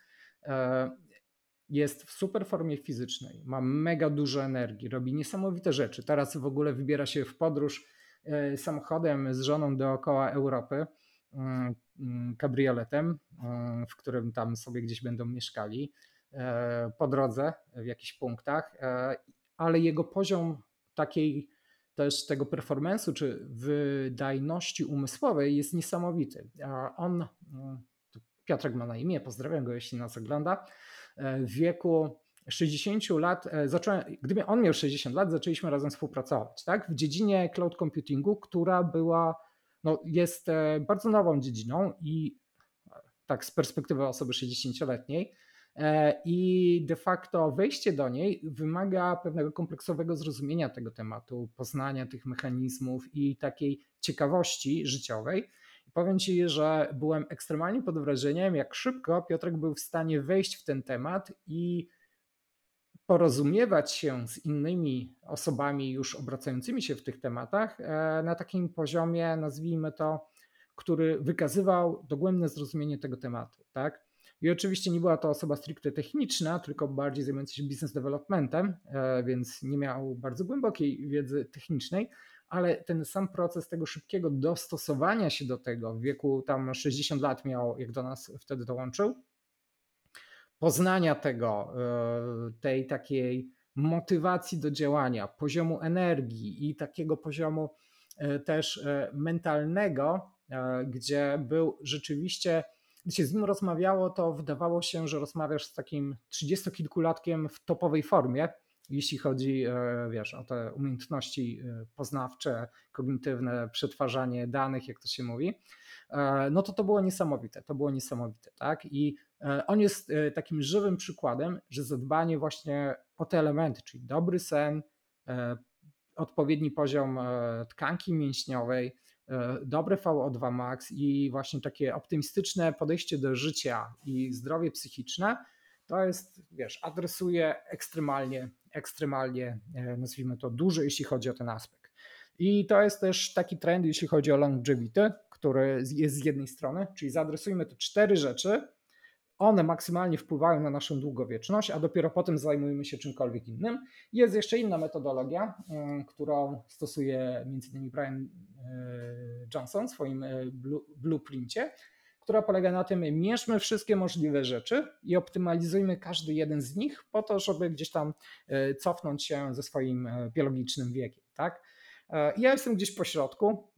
jest w super formie fizycznej, ma mega dużo energii, robi niesamowite rzeczy. Teraz w ogóle wybiera się w podróż e, samochodem z żoną dookoła Europy, kabrioletem, mm, w którym tam sobie gdzieś będą mieszkali e, po drodze w jakichś punktach, e, ale jego poziom takiej też tego performance'u czy wydajności umysłowej jest niesamowity. On, Piotrek ma na imię, pozdrawiam go, jeśli nas ogląda, w wieku 60 lat, e, zacząłem, gdyby on miał 60 lat, zaczęliśmy razem współpracować, tak? W dziedzinie cloud computingu, która była, no, jest e, bardzo nową dziedziną i tak z perspektywy osoby 60-letniej, I de facto wejście do niej wymaga pewnego kompleksowego zrozumienia tego tematu, poznania tych mechanizmów i takiej ciekawości życiowej. Powiem Ci, że byłem ekstremalnie pod wrażeniem, jak szybko Piotrek był w stanie wejść w ten temat i porozumiewać się z innymi osobami już obracającymi się w tych tematach e, na takim poziomie, nazwijmy to, który wykazywał dogłębne zrozumienie tego tematu. Tak? I oczywiście nie była to osoba stricte techniczna, tylko bardziej zajmująca się business developmentem, e, więc nie miał bardzo głębokiej wiedzy technicznej, ale ten sam proces tego szybkiego dostosowania się do tego w wieku tam 60 lat miał, jak do nas wtedy dołączył, poznania tego, e, tej takiej motywacji do działania, poziomu energii i takiego poziomu e, też e, mentalnego, gdzie był rzeczywiście, gdy się z nim rozmawiało, to wydawało się, że rozmawiasz z takim trzydziestokilkulatkiem w topowej formie, jeśli chodzi wiesz, o te umiejętności poznawcze, kognitywne, przetwarzanie danych, jak to się mówi, no to to było niesamowite, to było niesamowite, tak? I on jest e, takim żywym przykładem, że zadbanie właśnie o te elementy, czyli dobry sen, e, odpowiedni poziom tkanki mięśniowej, dobre VO2 max i właśnie takie optymistyczne podejście do życia i zdrowie psychiczne, to jest, wiesz, adresuje ekstremalnie, ekstremalnie, nazwijmy to, duży, jeśli chodzi o ten aspekt. I to jest też taki trend, jeśli chodzi o longevity, który jest z jednej strony, czyli zaadresujmy te cztery rzeczy, one maksymalnie wpływają na naszą długowieczność, a dopiero potem zajmujemy się czymkolwiek innym. Jest jeszcze inna metodologia, mm, którą stosuje m.in. Brian e, Johnson w swoim e, blueprincie, która polega na tym, mierzmy wszystkie możliwe rzeczy i optymalizujmy każdy jeden z nich po to, żeby gdzieś tam e, cofnąć się ze swoim biologicznym wiekiem. Tak? Ja jestem gdzieś po środku,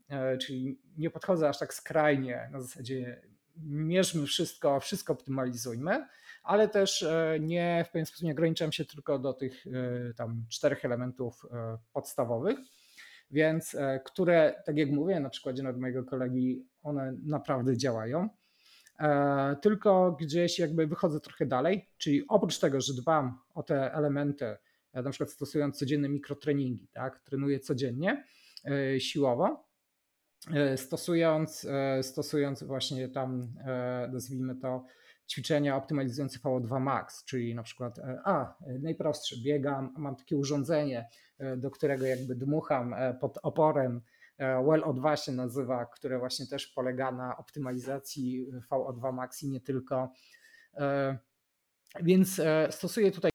czyli nie podchodzę aż tak skrajnie na zasadzie mierzmy wszystko, wszystko optymalizujmy, ale też e, nie w pewien sposób nie ograniczam się tylko do tych e, tam czterech elementów e, podstawowych, więc które, tak jak mówię, na przykładzie nawet mojego kolegi, one naprawdę działają. Tylko gdzieś jakby wychodzę trochę dalej, czyli oprócz tego, że dbam o te elementy, na przykład stosując codzienne mikrotreningi, tak, trenuję codziennie siłowo, stosując, e, stosując właśnie tam, e, nazwijmy to, ćwiczenia optymalizujące VO2 max, czyli na przykład, a najprostsze, biegam, mam takie urządzenie, do którego jakby dmucham pod oporem, Well O2 się nazywa, które właśnie też polega na optymalizacji VO2 max i nie tylko. Więc stosuję tutaj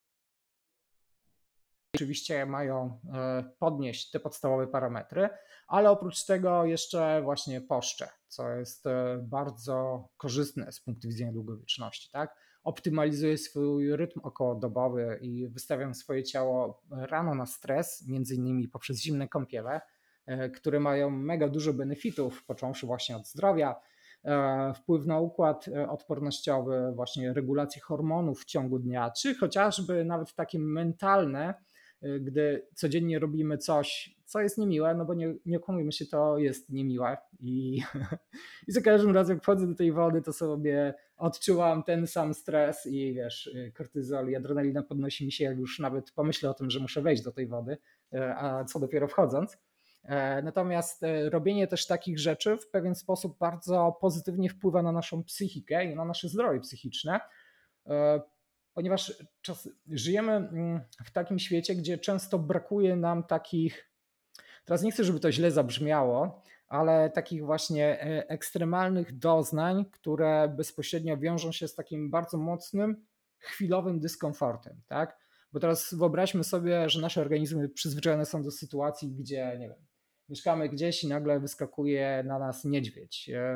oczywiście mają e, podnieść te podstawowe parametry, ale oprócz tego jeszcze właśnie poszcze, co jest e, bardzo korzystne z punktu widzenia długowieczności. Tak? Optymalizuję swój rytm okołodobowy i wystawiam swoje ciało rano na stres, między innymi poprzez zimne kąpiele, e, które mają mega dużo benefitów, począwszy właśnie od zdrowia, wpływ na układ odpornościowy, właśnie regulację hormonów w ciągu dnia, czy chociażby nawet takie mentalne, gdy codziennie robimy coś, co jest niemiłe, no bo nie, nie okłamujmy się, to jest niemiłe i, i za każdym razem jak wchodzę do tej wody, to sobie odczułam ten sam stres i wiesz, y, kortyzol i adrenalina podnosi mi się, jak już nawet pomyślę o tym, że muszę wejść do tej wody, y, a co dopiero wchodząc. E, natomiast robienie też takich rzeczy w pewien sposób bardzo pozytywnie wpływa na naszą psychikę i na nasze zdrowie psychiczne e, ponieważ czas, żyjemy mm, w takim świecie, gdzie często brakuje nam takich, teraz nie chcę, żeby to źle zabrzmiało, ale takich właśnie e, ekstremalnych doznań, które bezpośrednio wiążą się z takim bardzo mocnym, chwilowym dyskomfortem, tak? Bo teraz wyobraźmy sobie, że nasze organizmy przyzwyczajone są do sytuacji, gdzie, nie wiem, mieszkamy gdzieś i nagle wyskakuje na nas niedźwiedź, e,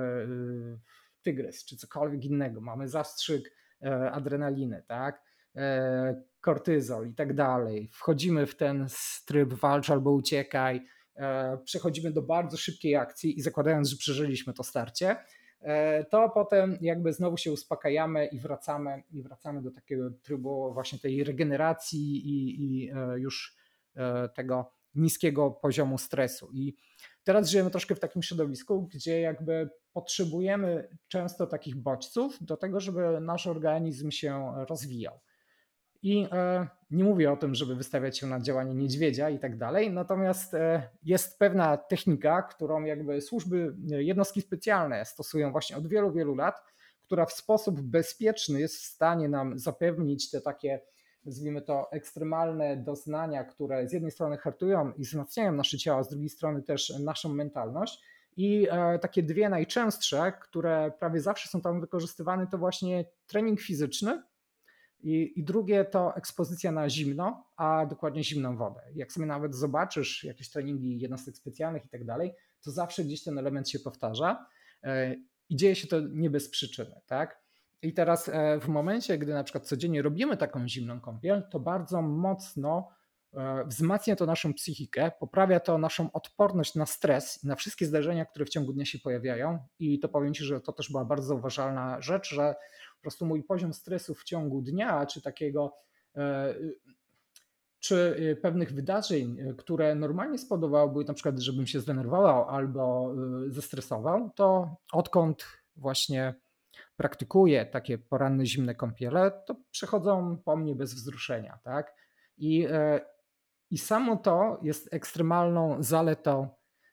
tygrys czy cokolwiek innego. Mamy zastrzyk E, adrenaliny, tak? E, kortyzol i tak dalej. Wchodzimy w ten tryb walcz albo uciekaj, e, przechodzimy do bardzo szybkiej akcji i zakładając, że przeżyliśmy to starcie, to potem jakby znowu się uspokajamy i wracamy i wracamy do takiego trybu właśnie tej regeneracji i, i już tego niskiego poziomu stresu. I Teraz żyjemy troszkę w takim środowisku, gdzie jakby potrzebujemy często takich bodźców do tego, żeby nasz organizm się rozwijał. I e, nie mówię o tym, żeby wystawiać się na działanie niedźwiedzia i tak dalej, natomiast e, jest pewna technika, którą jakby służby, e, jednostki specjalne stosują właśnie od wielu, wielu lat, która w sposób bezpieczny jest w stanie nam zapewnić te takie, nazwijmy to, ekstremalne doznania, które z jednej strony hartują i wzmacniają nasze ciało, z drugiej strony też naszą mentalność. I takie dwie najczęstsze, które prawie zawsze są tam wykorzystywane, to właśnie trening fizyczny i, I, drugie to ekspozycja na zimno, a dokładnie zimną wodę. Jak sobie nawet zobaczysz jakieś treningi jednostek specjalnych i tak dalej, to zawsze gdzieś ten element się powtarza e, i dzieje się to nie bez przyczyny. Tak? I teraz e, w momencie, gdy na przykład codziennie robimy taką zimną kąpiel, to bardzo mocno e, wzmacnia to naszą psychikę, poprawia to naszą odporność na stres na wszystkie zdarzenia, które w ciągu dnia się pojawiają. I to powiem Ci, że to też była bardzo zauważalna rzecz, że po prostu mój poziom stresu w ciągu dnia, czy takiego, e, czy e, pewnych wydarzeń, e, które normalnie spowodowałyby na przykład, żebym się zdenerwował albo zestresował, to odkąd właśnie praktykuję takie poranne zimne kąpiele, to przechodzą po mnie bez wzruszenia. Tak? I, I samo to jest ekstremalną zaletą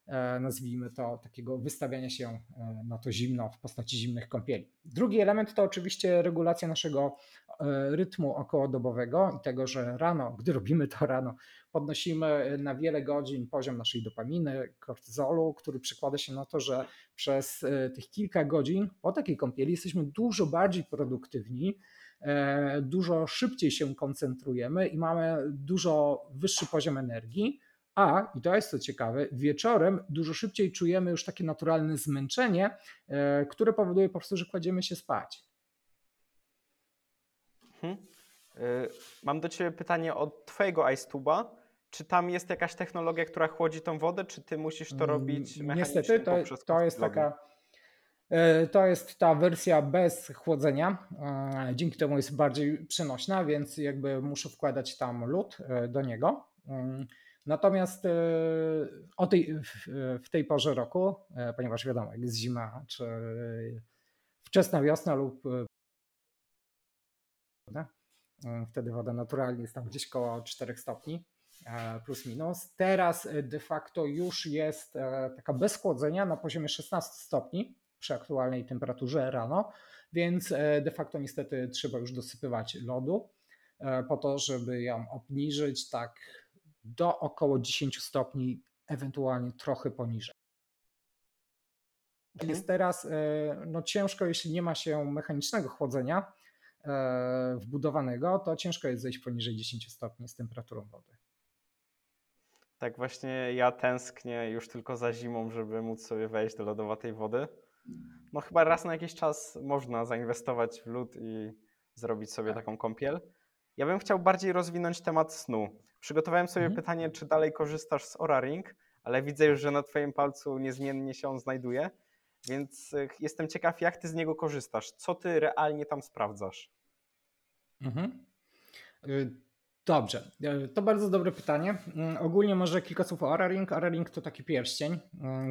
E, nazwijmy to, takiego wystawiania się e, na to zimno w postaci zimnych kąpieli. Drugi element to oczywiście regulacja naszego e, rytmu okołodobowego i tego, że rano, gdy robimy to rano, podnosimy na wiele godzin poziom naszej dopaminy, kortyzolu, który przekłada się na to, że przez tych kilka godzin po takiej kąpieli jesteśmy dużo bardziej produktywni, dużo szybciej się koncentrujemy i mamy dużo wyższy poziom energii a, i to jest co ciekawe, wieczorem dużo szybciej czujemy już takie naturalne zmęczenie, e, które powoduje po prostu, że kładziemy się spać. E, mam do Ciebie pytanie od Twojego iStuba. Czy tam jest jakaś technologia, która chłodzi tą wodę, czy Ty musisz to mm, robić mechanicznie Niestety, to, to jest taka. E, to jest ta wersja bez chłodzenia. Dzięki temu jest bardziej przenośna, więc jakby muszę wkładać tam lód do niego. Mm, Natomiast e, o tej, w tej porze roku, e, ponieważ wiadomo, jak jest zima, czy wczesna wiosna lub e, wtedy woda naturalnie jest tam gdzieś koło 4 stopni plus minus. Teraz de facto już jest taka bez chłodzenia na poziomie 16 stopni przy aktualnej temperaturze rano, więc de facto niestety trzeba już dosypywać lodu po to, żeby ją obniżyć tak do około 10 stopni, ewentualnie trochę poniżej. Mhm. Jest teraz e, no, ciężko, jeśli nie ma się mechanicznego chłodzenia e, wbudowanego, to ciężko jest zejść poniżej 10 stopni z temperaturą wody. Tak, właśnie ja tęsknię już tylko za zimą, żeby móc sobie wejść do lodowatej wody. No chyba raz na jakiś czas można zainwestować w lód i zrobić sobie tak. taką kąpiel. Ja bym chciał bardziej rozwinąć temat snu. Przygotowałem sobie mhm. pytanie, czy dalej korzystasz z Oura Ring, ale widzę już, że na Twoim palcu niezmiennie się on znajduje, więc e, jestem ciekaw, jak Ty z niego korzystasz. Co Ty realnie tam sprawdzasz? Mhm. Y, dobrze, y, to bardzo dobre pytanie. Ogólnie może kilka słów o Oura Ring. Oura Ring to taki pierścień,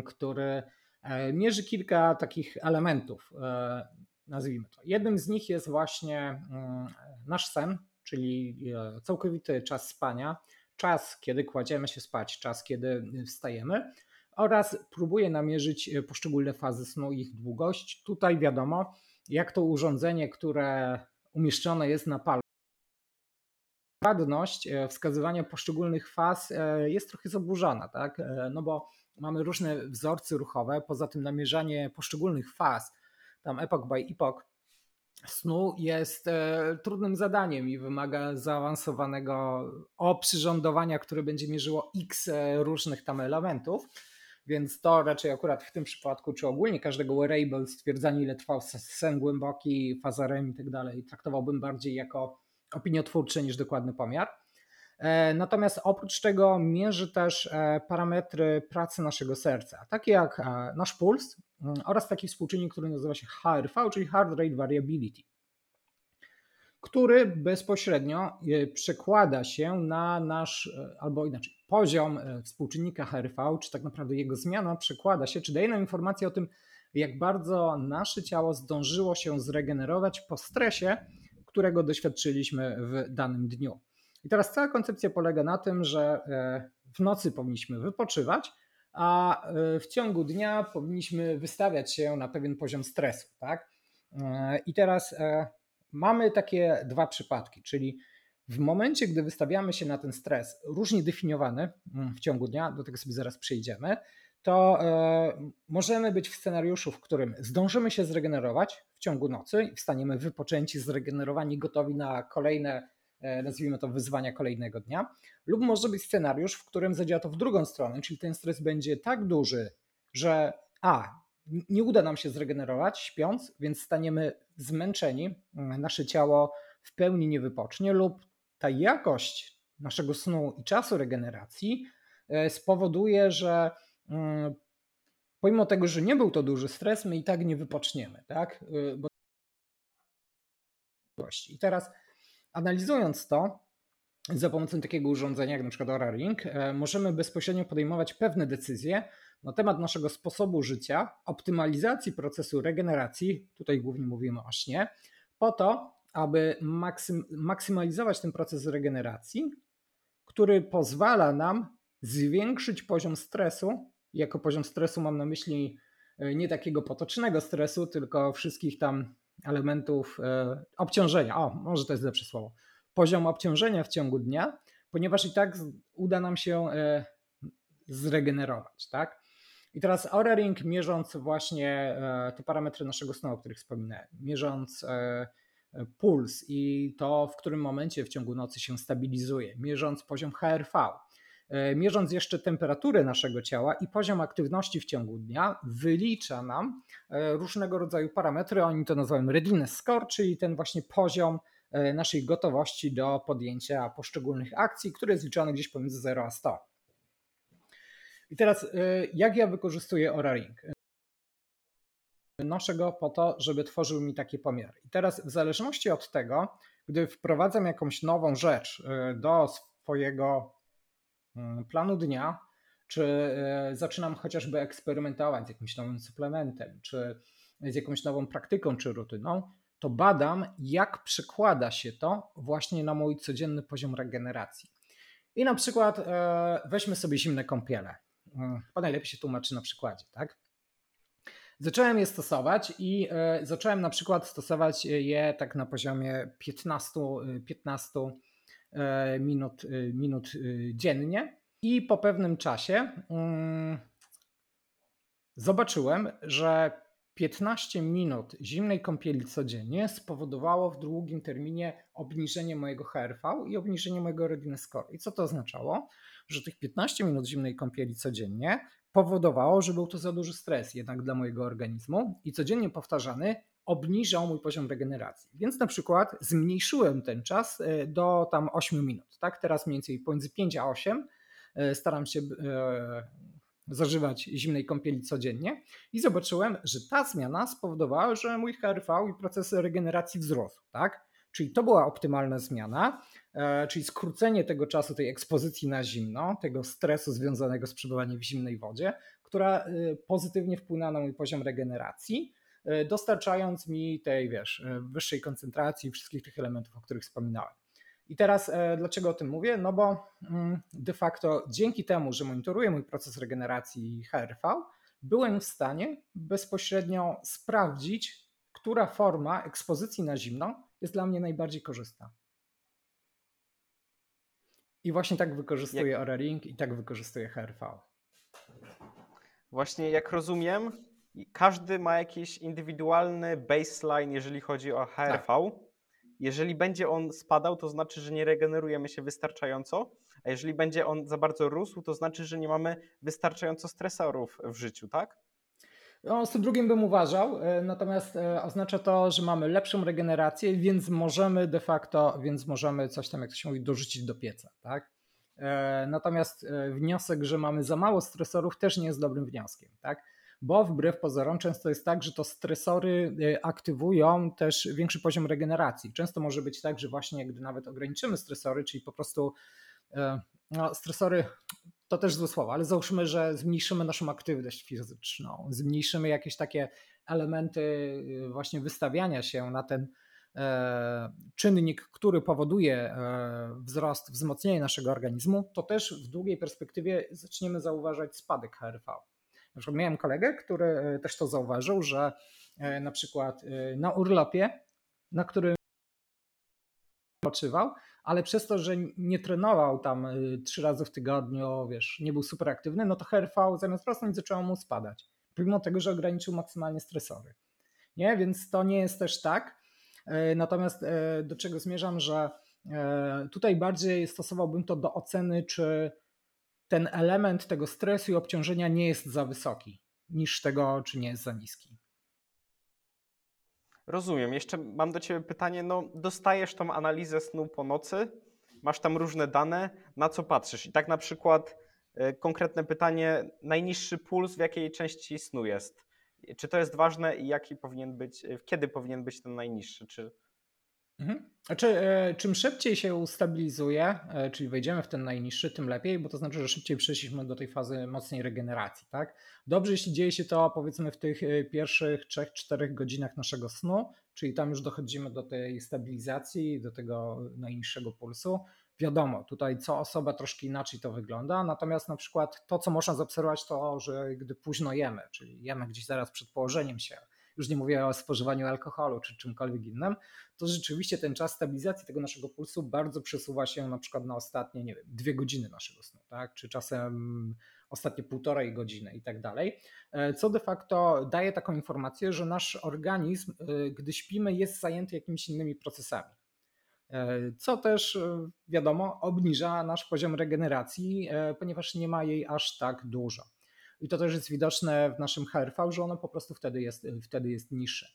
który mierzy kilka takich elementów, e, nazwijmy to. Jednym z nich jest właśnie mm, nasz sen, czyli e, całkowity czas spania, czas, kiedy kładziemy się spać, czas, kiedy wstajemy oraz próbuje namierzyć e, poszczególne fazy snu, ich długość. Tutaj wiadomo, jak to urządzenie, które umieszczone jest na palcu, dokładność e, wskazywania poszczególnych faz jest trochę zaburzona, tak? No bo mamy różne wzorce ruchowe, poza tym namierzanie poszczególnych faz, tam epoch by epoch, snu jest e, trudnym zadaniem i wymaga zaawansowanego oprzyrządowania, które będzie mierzyło x e, różnych tam elementów. Więc to raczej akurat w tym przypadku, czy ogólnie każdego wearable, stwierdzanie ile trwał sen głęboki, faza REM i tak dalej, traktowałbym bardziej jako opiniotwórczy niż dokładny pomiar. E, natomiast oprócz tego mierzy też parametry pracy naszego serca, takie jak nasz puls, Mm, oraz taki współczynnik, który nazywa się HRV, czyli Heart Rate Variability. który bezpośrednio przekłada się na nasz, albo inaczej, poziom współczynnika HRV, czy tak naprawdę jego zmiana przekłada się, czy daje nam informację o tym, jak bardzo nasze ciało zdążyło się zregenerować po stresie, którego doświadczyliśmy w danym dniu. I teraz cała koncepcja polega na tym, że e, w nocy powinniśmy wypoczywać, a e, w ciągu dnia powinniśmy wystawiać się na pewien poziom stresu. Tak? E, I teraz mamy takie dwa przypadki, czyli w momencie, gdy wystawiamy się na ten stres, różnie definiowany mm, w ciągu dnia, do tego sobie zaraz przejdziemy, to możemy być w scenariuszu, w którym zdążymy się zregenerować w ciągu nocy i wstaniemy wypoczęci, zregenerowani, gotowi na kolejne nazwijmy to, wyzwania kolejnego dnia, lub może być scenariusz, w którym zadziała to w drugą stronę, czyli ten stres będzie tak duży, że a, nie uda nam się zregenerować śpiąc, więc staniemy zmęczeni, mm, nasze ciało w pełni nie wypocznie, lub ta jakość naszego snu i czasu regeneracji e, spowoduje, że mm, pomimo tego, że nie był to duży stres, my i tak nie wypoczniemy, tak? E, bo I teraz Analizując to za pomocą takiego urządzenia jak na przykład Aura Ring, e, możemy bezpośrednio podejmować pewne decyzje na temat naszego sposobu życia, optymalizacji procesu regeneracji, tutaj głównie mówimy o śnie, po to, aby maksym, maksymalizować ten proces regeneracji, który pozwala nam zwiększyć poziom stresu. Jako poziom stresu mam na myśli e, nie takiego potocznego stresu, tylko wszystkich tam elementów e, obciążenia. O, może to jest lepsze słowo. Poziom obciążenia w ciągu dnia, ponieważ i tak uda nam się e, zregenerować, tak? I teraz Aura Ring mierząc właśnie e, te parametry naszego snu, o których wspominałem, mierząc puls i to, w którym momencie w ciągu nocy się stabilizuje, mierząc poziom HRV, mierząc jeszcze temperaturę naszego ciała i poziom aktywności w ciągu dnia, wylicza nam e, różnego rodzaju parametry. Oni to nazywają readiness score, czyli ten właśnie poziom e, naszej gotowości do podjęcia poszczególnych akcji, który jest liczony gdzieś pomiędzy 0 a 100. I teraz, jak ja wykorzystuję Aura Ring? Noszę go po to, żeby tworzył mi takie pomiary. I teraz, w zależności od tego, gdy wprowadzam jakąś nową rzecz do swojego planu dnia, czy e, zaczynam chociażby eksperymentować z jakimś nowym suplementem, czy z jakąś nową praktyką czy rutyną, to badam, jak przekłada się to właśnie na mój codzienny poziom regeneracji. I na przykład e, weźmy sobie zimne kąpiele. Mm, chyba najlepiej się tłumaczy na przykładzie, tak? Zacząłem je stosować i e, zacząłem na przykład stosować je tak na poziomie 15, 15 E, minut, e, minut e, dziennie. I po pewnym czasie mm, zobaczyłem, że 15 minut zimnej kąpieli codziennie spowodowało w długim terminie obniżenie mojego HRV i obniżenie mojego readiness score. I co to oznaczało? Że tych 15 minut zimnej kąpieli codziennie powodowało, że był to za duży stres jednak dla mojego organizmu i codziennie powtarzany obniżał mój poziom regeneracji. Więc na przykład zmniejszyłem ten czas e, do tam 8 minut. Tak? Teraz mniej więcej pomiędzy 5 a 8 e, staram się e, zażywać zimnej kąpieli codziennie i zobaczyłem, że ta zmiana spowodowała, że mój HRV i proces regeneracji wzrósł. Tak? Czyli to była optymalna zmiana, czyli skrócenie tego czasu, tej ekspozycji na zimno, tego stresu związanego z przebywaniem w zimnej wodzie, która pozytywnie wpłynęła na mój poziom regeneracji dostarczając mi tej, wiesz, e, wyższej koncentracji wszystkich tych elementów, o których wspominałem. I teraz e, dlaczego o tym mówię? No bo mm, de facto dzięki temu, że monitoruję mój proces regeneracji HRV, byłem w stanie bezpośrednio sprawdzić, która forma ekspozycji na zimno jest dla mnie najbardziej korzystna. I właśnie tak wykorzystuję jak... Aura Ring i tak wykorzystuję HRV. Właśnie jak rozumiem, każdy ma jakiś indywidualny baseline, jeżeli chodzi o HRV. Tak. Jeżeli będzie on spadał, to znaczy, że nie regenerujemy się wystarczająco, a jeżeli będzie on za bardzo rósł, to znaczy, że nie mamy wystarczająco stresorów w życiu, tak? No, z tym drugim bym uważał, e, natomiast e, oznacza to, że mamy lepszą regenerację, więc możemy de facto, więc możemy coś tam, jak to się mówi, dorzucić do pieca, tak? E, natomiast wniosek, że mamy za mało stresorów też nie jest dobrym wnioskiem, tak? Bo wbrew pozorom często jest tak, że to stresory aktywują też większy poziom regeneracji. Często może być tak, że właśnie gdy nawet ograniczymy stresory, czyli po prostu no, stresory to też złe słowo, ale załóżmy, że zmniejszymy naszą aktywność fizyczną, zmniejszymy jakieś takie elementy y, właśnie wystawiania się na ten e, czynnik, który powoduje e, wzrost, wzmocnienie naszego organizmu, to też w długiej perspektywie zaczniemy zauważać spadek HRV. Na przykład miałem kolegę, który e, też to zauważył, że na przykład na urlopie, na którym odpoczywał, ale przez to, że nie trenował tam trzy razy w tygodniu, wiesz, nie był super aktywny, no to HRV zamiast rosnąć zaczęło mu spadać, pomimo tego, że ograniczył maksymalnie stresory. Nie, więc to nie jest też tak. E, natomiast e, do czego zmierzam, że e, tutaj bardziej stosowałbym to do oceny, czy ten element tego stresu i obciążenia nie jest za wysoki niż tego, czy nie jest za niski. Rozumiem. Jeszcze mam do Ciebie pytanie. No, dostajesz tą analizę snu po nocy, masz tam różne dane, na co patrzysz? I tak na przykład y, konkretne pytanie, najniższy puls w jakiej części snu jest? Czy to jest ważne i jaki powinien być, y, kiedy powinien być ten najniższy? Czy Mhm. Znaczy, e, czym szybciej się ustabilizuje, e, czyli wejdziemy w ten najniższy, tym lepiej, bo to znaczy, że szybciej przeszliśmy do tej fazy mocnej regeneracji. Tak? Dobrze, jeśli dzieje się to powiedzmy w tych e, pierwszych 3-4 godzinach naszego snu, czyli tam już dochodzimy do tej stabilizacji, do tego najniższego pulsu. Wiadomo, tutaj co osoba troszkę inaczej to wygląda, natomiast na przykład to, co można zaobserwować, to, że gdy późno jemy, czyli jemy gdzieś zaraz przed położeniem się, już nie mówię o spożywaniu alkoholu czy czymkolwiek innym, to rzeczywiście ten czas stabilizacji tego naszego pulsu bardzo przesuwa się na przykład na ostatnie, nie wiem, dwie godziny naszego snu, tak? czy czasem ostatnie półtorej godziny i tak dalej, e, co de facto daje taką informację, że nasz organizm, e, gdy śpimy, jest zajęty jakimiś innymi procesami. E, co też wiadomo, obniża nasz poziom regeneracji, ponieważ nie ma jej aż tak dużo. I to też jest widoczne w naszym HRV, że ono po prostu wtedy jest, wtedy jest niższe.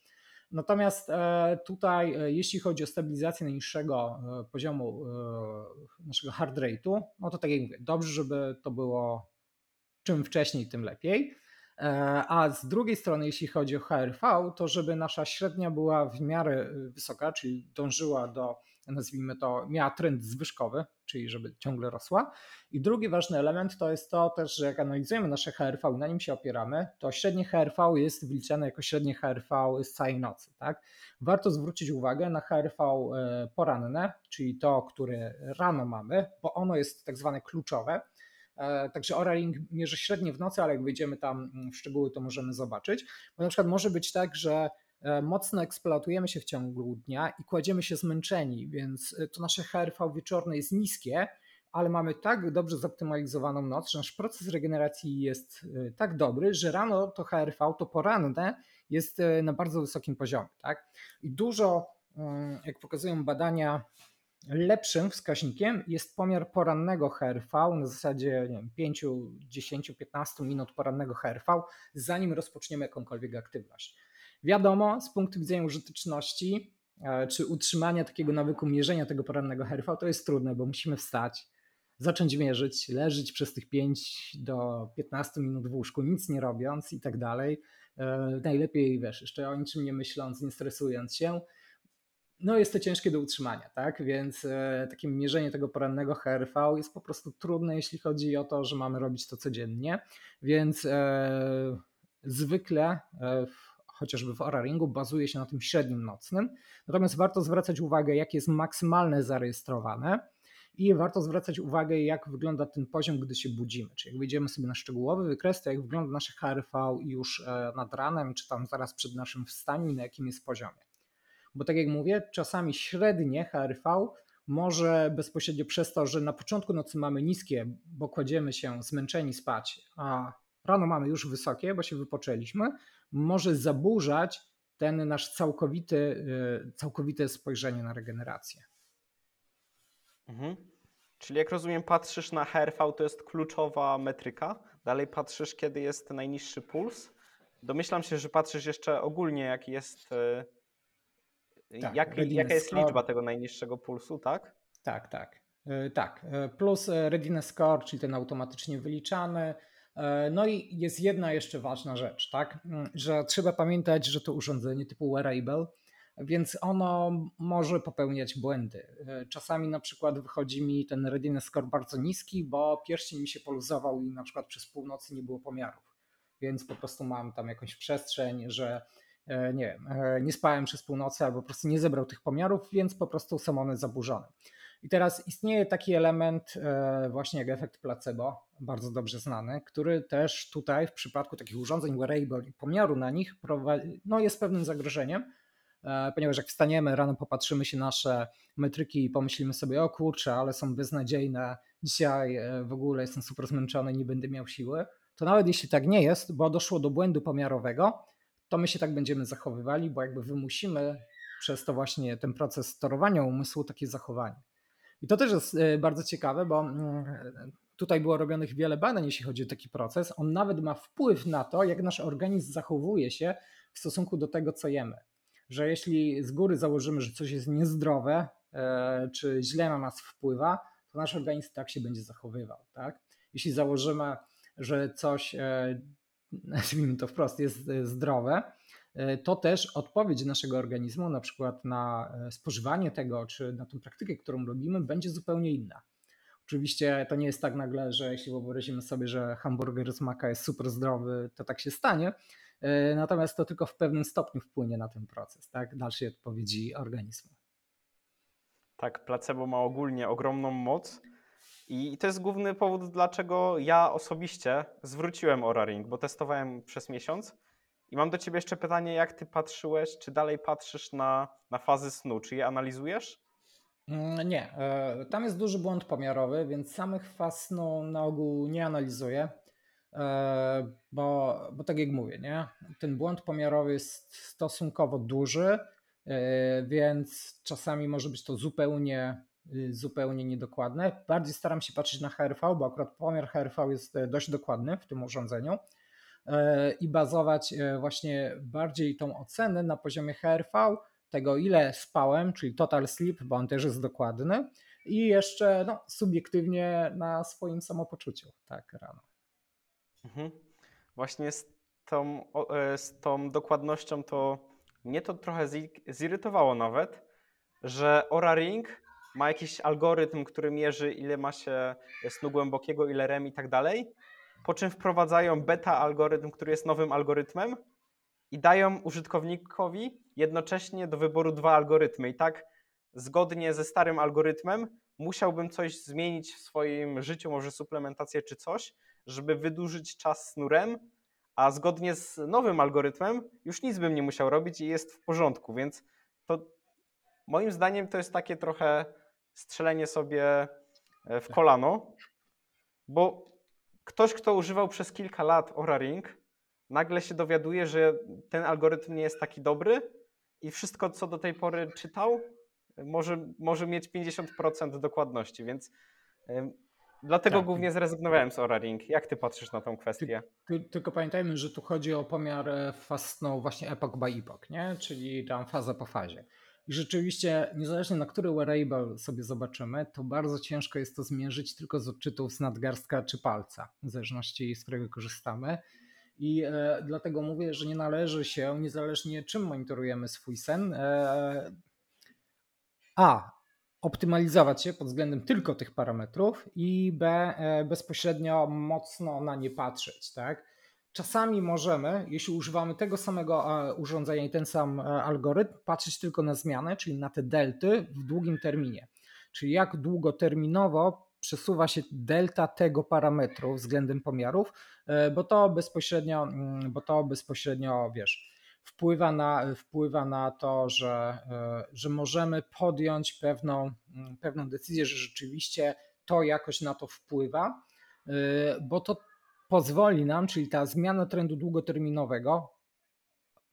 Natomiast e, tutaj, e, jeśli chodzi o stabilizację najniższego e, poziomu naszego hard rate'u, no to tak jak mówię, dobrze, żeby to było czym wcześniej, tym lepiej. A z drugiej strony, jeśli chodzi o HRV, to żeby nasza średnia była w miarę wysoka, czyli dążyła do nazwijmy to, miała trend zwyżkowy, czyli żeby ciągle rosła. I drugi ważny element to jest to też, że jak analizujemy nasze HRV i na nim się opieramy, to średnie HRV jest wyliczane jako średnie HRV z całej nocy. Tak? Warto zwrócić uwagę na HRV e, poranne, czyli to, które rano mamy, bo ono jest tak zwane kluczowe. E, także Oraling mierzy średnie w nocy, ale jak wejdziemy tam w szczegóły, to możemy zobaczyć. Bo na przykład może być tak, że mocno eksploatujemy się w ciągu dnia i kładziemy się zmęczeni, więc e, to nasze HRV wieczorne jest niskie, ale mamy tak dobrze zoptymalizowaną noc, że nasz proces regeneracji jest e, tak dobry, że rano to HRV, to poranne jest na bardzo wysokim poziomie. Tak? I dużo, jak pokazują badania, lepszym wskaźnikiem jest pomiar porannego HRV na zasadzie nie wiem, 5, 10, 15 minut porannego HRV, zanim rozpoczniemy jakąkolwiek aktywność. Wiadomo, z punktu widzenia użyteczności e, czy utrzymania takiego nawyku mierzenia tego porannego HRV, to jest trudne, bo musimy wstać, zacząć mierzyć, leżeć przez tych 5 do 15 minut w łóżku, nic nie robiąc i tak dalej. E, najlepiej, wiesz, jeszcze o niczym nie myśląc, nie stresując się. No jest to ciężkie do utrzymania, tak? Więc e, takie mierzenie tego porannego HRV jest po prostu trudne, jeśli chodzi o to, że mamy robić to codziennie. Więc zwykle e, chociażby w Oraringu, bazuje się na tym średnim nocnym. Natomiast warto zwracać uwagę, jakie jest maksymalne zarejestrowane i warto zwracać uwagę, jak wygląda ten poziom, gdy się budzimy. Czyli jak wyjdziemy sobie na szczegółowy wykres, to jak wygląda nasze HRV już e, nad ranem, czy tam zaraz przed naszym wstaniem na jakim jest poziomie. Bo tak jak mówię, czasami średnie HRV może bezpośrednio przez to, że na początku nocy mamy niskie, bo kładziemy się zmęczeni spać, a rano mamy już wysokie, bo się wypoczęliśmy, może zaburzać ten nasz całkowity, y, całkowite spojrzenie na regenerację. Mhm. Czyli jak rozumiem, patrzysz na HRV, to jest kluczowa metryka. Dalej patrzysz, kiedy jest najniższy puls. Domyślam się, że patrzysz jeszcze ogólnie, jaki jest. Y, tak, jak, jaka jest liczba tego najniższego pulsu, tak? Tak, tak. Y, tak. Plus readiness score, czyli ten automatycznie wyliczany, no i jest jedna jeszcze ważna rzecz, tak? Mm, że trzeba pamiętać, że to urządzenie typu wearable, więc ono może popełniać błędy. E, czasami na przykład wychodzi mi ten readiness score bardzo niski, bo pierścień mi się poluzował i na przykład przez północy nie było pomiarów. Więc po prostu mam tam jakąś przestrzeń, że e, nie wiem, nie spałem przez północy albo po prostu nie zebrał tych pomiarów, więc po prostu są one zaburzone. I teraz istnieje taki element e, właśnie jak efekt placebo, bardzo dobrze znany, który też tutaj w przypadku takich urządzeń wearable i pomiaru na nich no jest pewnym zagrożeniem, e, ponieważ jak wstaniemy rano, popatrzymy się nasze metryki i pomyślimy sobie, o kurczę, ale są beznadziejne, dzisiaj e, w ogóle jestem super zmęczony, nie będę miał siły, to nawet jeśli tak nie jest, bo doszło do błędu pomiarowego, to my się tak będziemy zachowywali, bo jakby wymusimy przez to właśnie ten proces sterowania umysłu takie zachowanie. I to też jest e, bardzo ciekawe, bo mm, tutaj było robionych wiele badań, jeśli chodzi o taki proces. On nawet ma wpływ na to, jak nasz organizm zachowuje się w stosunku do tego, co jemy. Że jeśli z góry założymy, że coś jest niezdrowe, e, czy źle na nas wpływa, to nasz organizm tak się będzie zachowywał. Tak? Jeśli założymy, że coś, e, nazwijmy to wprost, jest zdrowe, to też odpowiedź naszego organizmu, na przykład na e, spożywanie tego, czy na tą praktykę, którą robimy, będzie zupełnie inna. Oczywiście to nie jest tak nagle, że jeśli wyobrazimy sobie, że hamburger z maka jest super zdrowy, to tak się stanie. E, natomiast to tylko w pewnym stopniu wpłynie na ten proces, tak? Dalszej odpowiedzi organizmu. Tak, placebo ma ogólnie ogromną moc. I to jest główny powód, dlaczego ja osobiście zwróciłem Oura Ring, bo testowałem przez miesiąc i mam do ciebie jeszcze pytanie, jak ty patrzyłeś, czy dalej patrzysz na, na fazy snu, czy je analizujesz? Mm, nie, e, tam jest duży błąd pomiarowy, więc samych faz snu na ogół nie analizuję, e, bo, bo tak jak mówię, nie? ten błąd pomiarowy jest stosunkowo duży, e, więc czasami może być to zupełnie, zupełnie niedokładne. Bardziej staram się patrzeć na HRV, bo akurat pomiar HRV jest dość dokładny w tym urządzeniu. E, i bazować e, właśnie bardziej tą ocenę na poziomie HRV, tego ile spałem, czyli total sleep, bo on też jest dokładny i jeszcze no, subiektywnie na swoim samopoczuciu, tak rano. Mhm. Właśnie z tą, e, z tą dokładnością to mnie to trochę zirytowało nawet, że Ora Ring ma jakiś algorytm, który mierzy ile ma się snu głębokiego, ile REM i tak dalej, po czym wprowadzają beta algorytm, który jest nowym algorytmem i dają użytkownikowi jednocześnie do wyboru dwa algorytmy. I tak zgodnie ze starym algorytmem musiałbym coś zmienić w swoim życiu, może suplementację czy coś, żeby wydłużyć czas snurem, a zgodnie z nowym algorytmem już nic bym nie musiał robić i jest w porządku, więc to moim zdaniem to jest takie trochę strzelenie sobie e, w kolano, bo ktoś, kto używał przez kilka lat Aura Ring, nagle się dowiaduje, że ten algorytm nie jest taki dobry i wszystko, co do tej pory czytał, może, może mieć 50% dokładności, więc dlatego tak. głównie zrezygnowałem z Aura Ring. Jak ty patrzysz na tą kwestię? Ty, ty, tylko pamiętajmy, że tu chodzi o pomiar e, fast, no właśnie epoch by epoch, nie? czyli tam faza po fazie. I rzeczywiście, niezależnie na który wearable sobie zobaczymy, to bardzo ciężko jest to zmierzyć tylko z odczytów z nadgarstka czy palca, w zależności z którego korzystamy. I e, dlatego mówię, że nie należy się, niezależnie czym monitorujemy swój sen, e, a optymalizować się pod względem tylko tych parametrów i b e, bezpośrednio mocno na nie patrzeć, tak? Czasami możemy, jeśli używamy tego samego e, urządzenia i ten sam e, algorytm, patrzeć tylko na zmianę, czyli na te delty w długim terminie. Czyli jak długoterminowo przesuwa się delta tego parametru względem pomiarów, e, bo to bezpośrednio, mm, bo to bezpośrednio wiesz, wpływa na, wpływa na to, że, że możemy podjąć pewną, mm, pewną decyzję, że rzeczywiście to jakoś na to wpływa, bo to pozwoli nam, czyli ta zmiana trendu długoterminowego,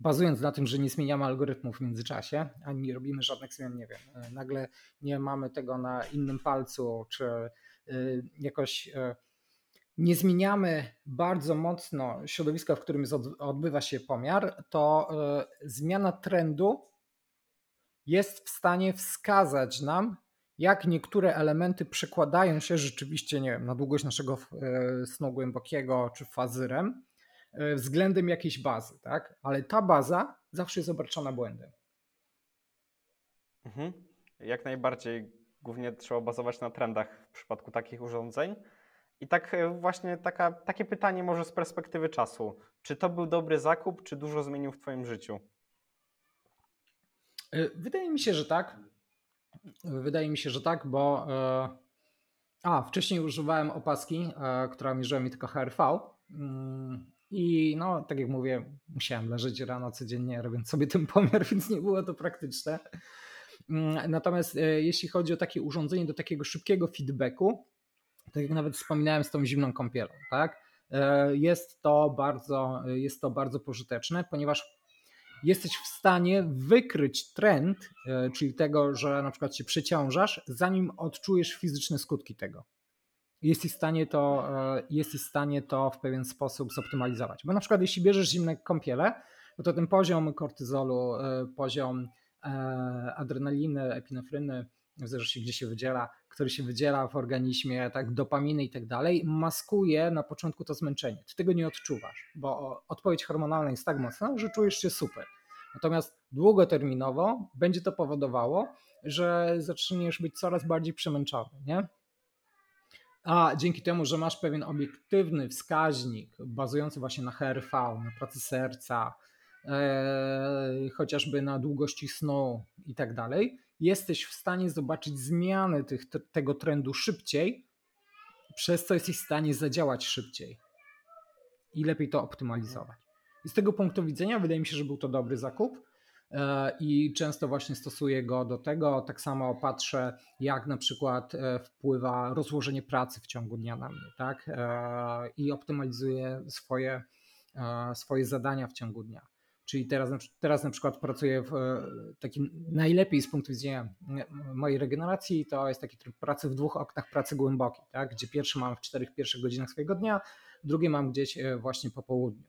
bazując na tym, że nie zmieniamy algorytmów w międzyczasie, ani nie robimy żadnych zmian, nie wiem, e, nagle nie mamy tego na innym palcu, czy e, jakoś e, nie zmieniamy bardzo mocno środowiska, w którym odbywa się pomiar, to zmiana trendu jest w stanie wskazać nam, jak niektóre elementy przekładają się rzeczywiście, nie wiem, na długość naszego e, snu głębokiego czy fazyrem e, względem jakiejś bazy, tak? Ale ta baza zawsze jest obarczona błędem. Mhm. Jak najbardziej głównie trzeba bazować na trendach w przypadku takich urządzeń. I tak e, właśnie taka, takie pytanie może z perspektywy czasu. Czy to był dobry zakup, czy dużo zmienił w Twoim życiu? Wydaje mi się, że tak. Wydaje mi się, że tak, bo e, a, wcześniej używałem opaski, e, która mierzyła mi tylko HRV mm, i no, tak jak mówię, musiałem leżeć rano codziennie, robiąc sobie ten pomiar, więc nie było to praktyczne. Mm, natomiast e, jeśli chodzi o takie urządzenie do takiego szybkiego feedbacku, tak jak nawet wspominałem z tą zimną kąpielą, tak? Jest to bardzo, jest to bardzo pożyteczne, ponieważ jesteś w stanie wykryć trend, e, czyli tego, że na przykład się przeciążasz, zanim odczujesz fizyczne skutki tego. Jesteś w stanie to, e, jesteś w stanie to w pewien sposób zoptymalizować. Bo na przykład jeśli bierzesz zimne kąpiele, no to ten poziom kortyzolu, e, poziom adrenaliny, epinefryny, w zależności gdzie się wydziela, który się wydziela w organizmie, tak, dopaminy i tak dalej, maskuje na początku to zmęczenie. Ty tego nie odczuwasz, bo odpowiedź hormonalna jest tak mocna, że czujesz się super. Natomiast długoterminowo będzie to powodowało, że zaczniesz być coraz bardziej przemęczony, nie? A dzięki temu, że masz pewien obiektywny wskaźnik bazujący właśnie na HRV, na pracy serca, e, chociażby na długości snu i tak dalej, jesteś w stanie zobaczyć zmiany tych, tego trendu szybciej, przez co jesteś w stanie zadziałać szybciej i lepiej to optymalizować. I z tego punktu widzenia wydaje mi się, że był to dobry zakup e, i często właśnie stosuję go do tego. Tak samo patrzę, jak na przykład e, wpływa rozłożenie pracy w ciągu dnia na mnie, tak? E, I optymalizuję swoje, swoje zadania w ciągu dnia. Czyli teraz, teraz na przykład pracuję w e, takim najlepiej z punktu widzenia mojej regeneracji, to jest taki tryb pracy w dwóch oknach pracy głębokiej, tak? gdzie pierwszy mam w czterech pierwszych godzinach swojego dnia, drugie mam gdzieś e, właśnie po południu.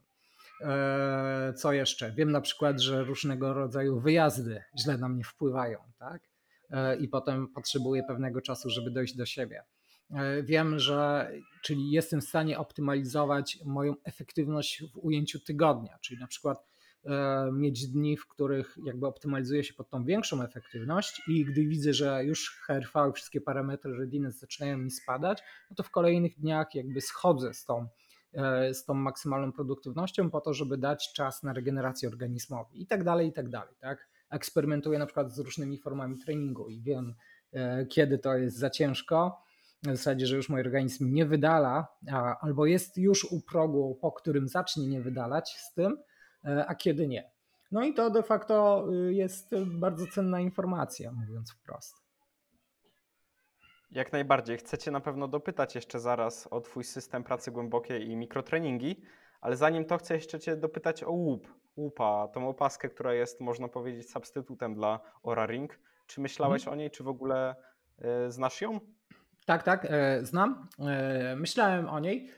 E, co jeszcze? Wiem na przykład, że różnego rodzaju wyjazdy źle na mnie wpływają, tak? I potem potrzebuję pewnego czasu, żeby dojść do siebie. Wiem, że czyli jestem w stanie optymalizować moją efektywność w ujęciu tygodnia, czyli na przykład mieć dni, w których jakby optymalizuje się pod tą większą efektywność i gdy widzę, że już HRV wszystkie parametry readiness zaczynają mi spadać, no to w kolejnych dniach jakby schodzę z tą, e, z tą maksymalną produktywnością po to, żeby dać czas na regenerację organizmowi i tak dalej, i tak dalej. Tak? Eksperymentuję na przykład z różnymi formami treningu i wiem, e, kiedy to jest za ciężko, w zasadzie, że już mój organizm nie wydala, albo jest już u progu, po którym zacznie nie wydalać z tym, E, a kiedy nie. No i to de facto y, jest bardzo cenna informacja, mówiąc wprost. Jak najbardziej. Chcecie na pewno dopytać jeszcze zaraz o Twój system pracy głębokiej i mikrotreningi, ale zanim to chcę jeszcze Cię dopytać o łup. Łupa, tą opaskę, która jest, można powiedzieć, substytutem dla Ora Ring. Czy myślałeś hmm. o niej, czy w ogóle y, znasz ją? Tak, tak, e, znam. E, myślałem o niej.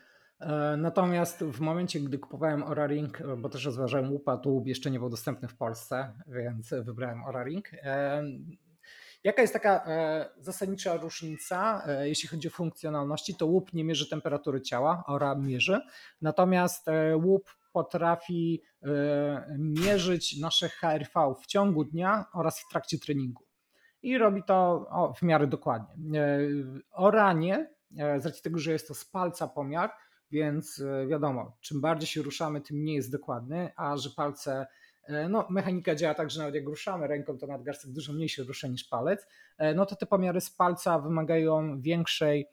E, natomiast w momencie, gdy kupowałem Ora Ring, e, bo też rozważałem łupa, to łup jeszcze nie był dostępny w Polsce, więc wybrałem Ora Ring. E, jaka jest taka zasadnicza różnica, jeśli chodzi o funkcjonalności? To łup nie mierzy temperatury ciała, Ora mierzy, natomiast łup potrafi mierzyć nasze HRV w ciągu dnia oraz w trakcie treningu. I robi to w miarę dokładnie. Oranie, z racji tego, że jest to z palca pomiar, więc e, wiadomo, czym bardziej się ruszamy, tym mniej jest dokładny, a że palce, e, no mechanika działa tak, że nawet jak ruszamy ręką, to nadgarstek dużo mniej się rusza niż palec, e, no to te pomiary z palca wymagają większej,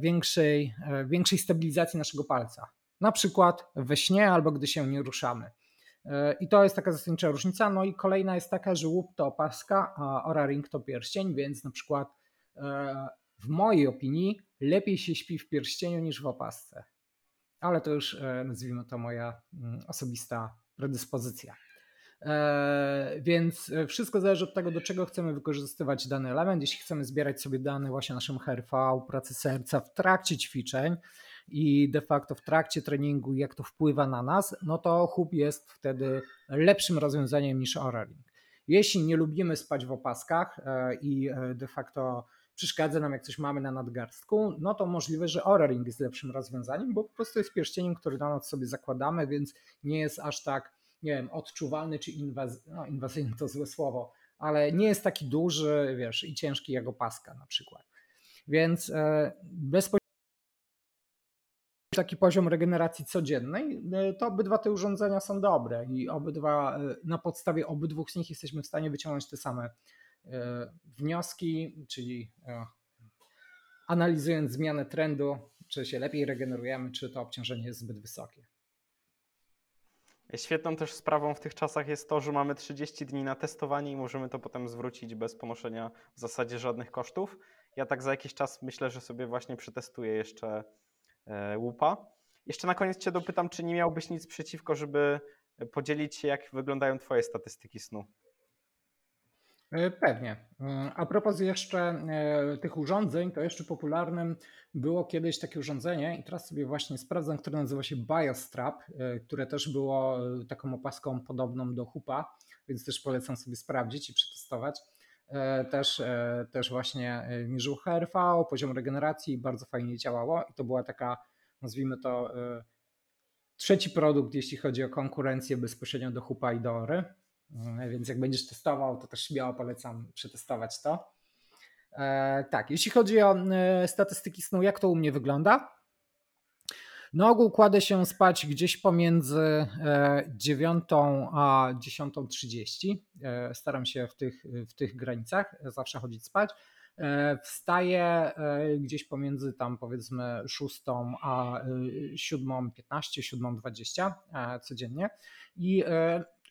większej, większej stabilizacji naszego palca. Na przykład we śnie albo gdy się nie ruszamy. I to jest taka zasadnicza różnica. No i kolejna jest taka, że łup to opaska, a Ora Ring to pierścień, więc na przykład w mojej opinii lepiej się śpi w pierścieniu niż w opasce. Ale to już e, nazwijmy to moja mm, osobista predyspozycja. E, więc e, wszystko zależy od tego, do czego chcemy wykorzystywać dany element. Jeśli chcemy zbierać sobie dane właśnie naszym HRV, pracy serca w trakcie ćwiczeń i de facto w trakcie treningu, jak to wpływa na nas, no to hub jest wtedy lepszym rozwiązaniem niż Oraling. Jeśli nie lubimy spać w opaskach i de facto przeszkadza nam, jak coś mamy na nadgarstku, no to możliwe, że Oura Ring jest lepszym rozwiązaniem, bo po prostu jest pierścieniem, który na noc sobie zakładamy, więc nie jest aż tak, nie wiem, odczuwalny czy inwazyjny, no inwazyjny to złe słowo, ale nie jest taki duży, wiesz, i ciężki jak opaska na przykład. Więc bezpośrednio taki poziom regeneracji codziennej, e, to obydwa te urządzenia są dobre i obydwa, e, na podstawie obydwu z nich jesteśmy w stanie wyciągnąć te same wnioski, czyli analizując zmianę trendu, czy się lepiej regenerujemy, czy to obciążenie jest zbyt wysokie. Świetną też sprawą w tych czasach jest to, że mamy 30 dni na testowanie i możemy to potem zwrócić bez ponoszenia w zasadzie żadnych kosztów. Ja tak za jakiś czas myślę, że sobie właśnie przetestuję jeszcze E, łupa. Jeszcze na koniec Cię dopytam, czy nie miałbyś nic przeciwko, żeby podzielić się, jak wyglądają Twoje statystyki snu? E, pewnie. E, a propos jeszcze tych urządzeń, to jeszcze popularnym było kiedyś takie urządzenie i teraz sobie właśnie sprawdzam, które nazywa się BioStrap, które też było taką opaską podobną do hupa, więc też polecam sobie sprawdzić i przetestować. Też, też właśnie mierzył HRV, poziom regeneracji, bardzo fajnie działało i to była taka nazwijmy to, e, trzeci produkt, jeśli chodzi o konkurencję bezpośrednio do Hupa i do Ory. E, więc jak będziesz testował, to też śmiało polecam przetestować to. E, tak, jeśli chodzi o statystyki snu, jak to u mnie wygląda? Na ogół kładę się spać gdzieś pomiędzy 9 a 10.30. Staram się w tych, w tych granicach zawsze chodzić spać. E, wstaję e, gdzieś pomiędzy tam powiedzmy 6 a 7.15, e, 7.20 codziennie i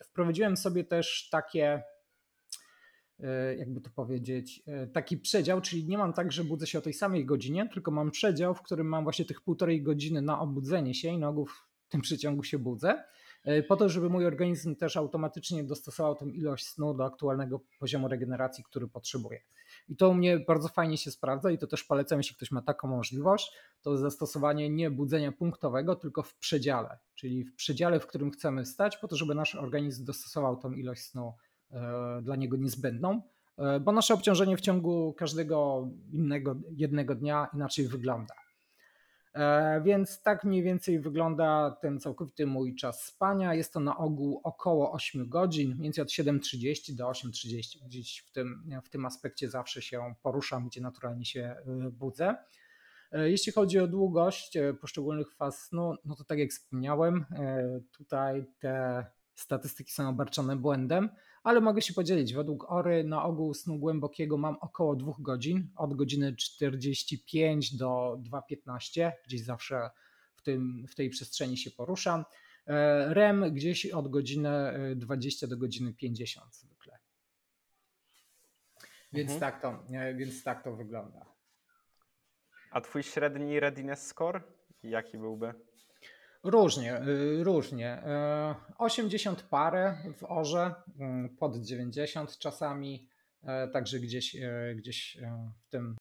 wprowadziłem sobie też takie jakby to powiedzieć, taki przedział, czyli nie mam tak, że budzę się o tej samej godzinie, tylko mam przedział, w którym mam właśnie tych półtorej godziny na obudzenie się i na ogół w tym przeciągu się budzę. E, po to, żeby mój organizm też automatycznie dostosował tę ilość snu do aktualnego poziomu regeneracji, który potrzebuje. I to u mnie bardzo fajnie się sprawdza i to też polecam, jeśli ktoś ma taką możliwość, to zastosowanie nie budzenia punktowego, tylko w przedziale, czyli w przedziale, w którym chcemy stać, po to, żeby nasz organizm dostosował tą ilość snu e, dla niego niezbędną, e, bo nasze obciążenie w ciągu każdego innego jednego dnia inaczej wygląda. E, więc tak mniej więcej wygląda ten całkowity mój czas spania. Jest to na ogół około 8 godzin, mniej więcej od 7.30 do 8.30. Gdzieś w tym, w tym aspekcie zawsze się poruszam, gdzie naturalnie się e, budzę. E, jeśli chodzi o długość poszczególnych faz snu, no to tak jak wspomniałem, tutaj te statystyki są obarczone błędem ale mogę się podzielić. Według Ory na ogół snu głębokiego mam około 2 godzin, od godziny 45 do 2.15, gdzieś zawsze w, tym, w tej przestrzeni się poruszam. E, REM gdzieś od godziny 20 do godziny 50 zwykle. Więc, mhm. tak, to, więc tak to wygląda. A twój średni readiness score jaki byłby? Różnie, y, różnie. 80 y, parę w orze, y, pod 90 czasami, także gdzieś, gdzieś w tym.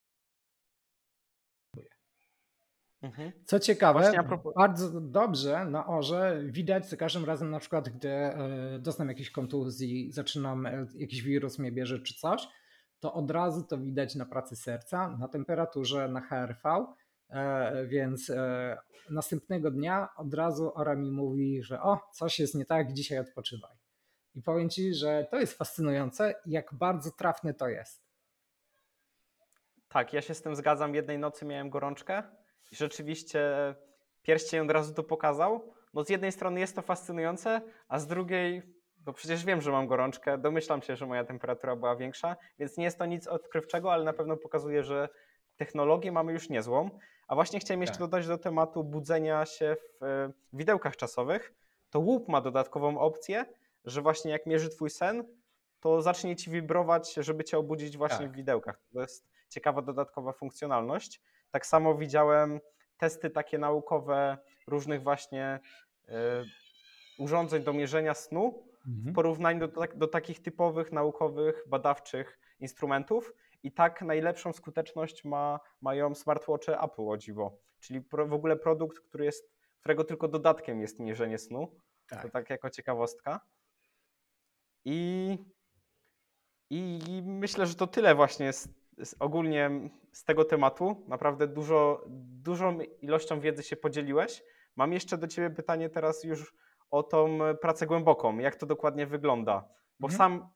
Mhm. Co ciekawe, bardzo dobrze na orze widać za każdym razem, na przykład, gdy doznam jakiejś kontuzji, zaczynam, jakiś wirus mnie bierze czy coś, to od razu to widać na pracy serca, na temperaturze, na HRV E, więc e, następnego dnia od razu Ora mi mówi, że o, coś jest nie tak, dzisiaj odpoczywaj. I powiem ci, że to jest fascynujące, jak bardzo trafne to jest. Tak, ja się z tym zgadzam. Jednej nocy miałem gorączkę i rzeczywiście pierścień od razu to pokazał. No z jednej strony jest to fascynujące, a z drugiej, bo przecież wiem, że mam gorączkę, domyślam się, że moja temperatura była większa, więc nie jest to nic odkrywczego, ale na pewno pokazuje, że technologię mamy już niezłą. A właśnie chciałem jeszcze tak. dodać do tematu budzenia się w e, widełkach czasowych. To łup ma dodatkową opcję, że właśnie jak mierzy twój sen, to zacznie ci wibrować, żeby cię obudzić właśnie tak. w widełkach. To jest ciekawa dodatkowa funkcjonalność. Tak samo widziałem testy takie naukowe różnych właśnie y, urządzeń do mierzenia snu mhm. w porównaniu do, do takich typowych naukowych, badawczych instrumentów i tak najlepszą skuteczność ma, mają smartwatche Apple o dziwo. Czyli pro, w ogóle produkt, który jest, którego tylko dodatkiem jest mierzenie snu. Tak. To tak jako ciekawostka. I I myślę, że to tyle właśnie z, z ogólnie z tego tematu. Naprawdę dużo, dużą ilością wiedzy się podzieliłeś. Mam jeszcze do Ciebie pytanie teraz już o tą pracę głęboką. Jak to dokładnie wygląda? Bo Mhm. sam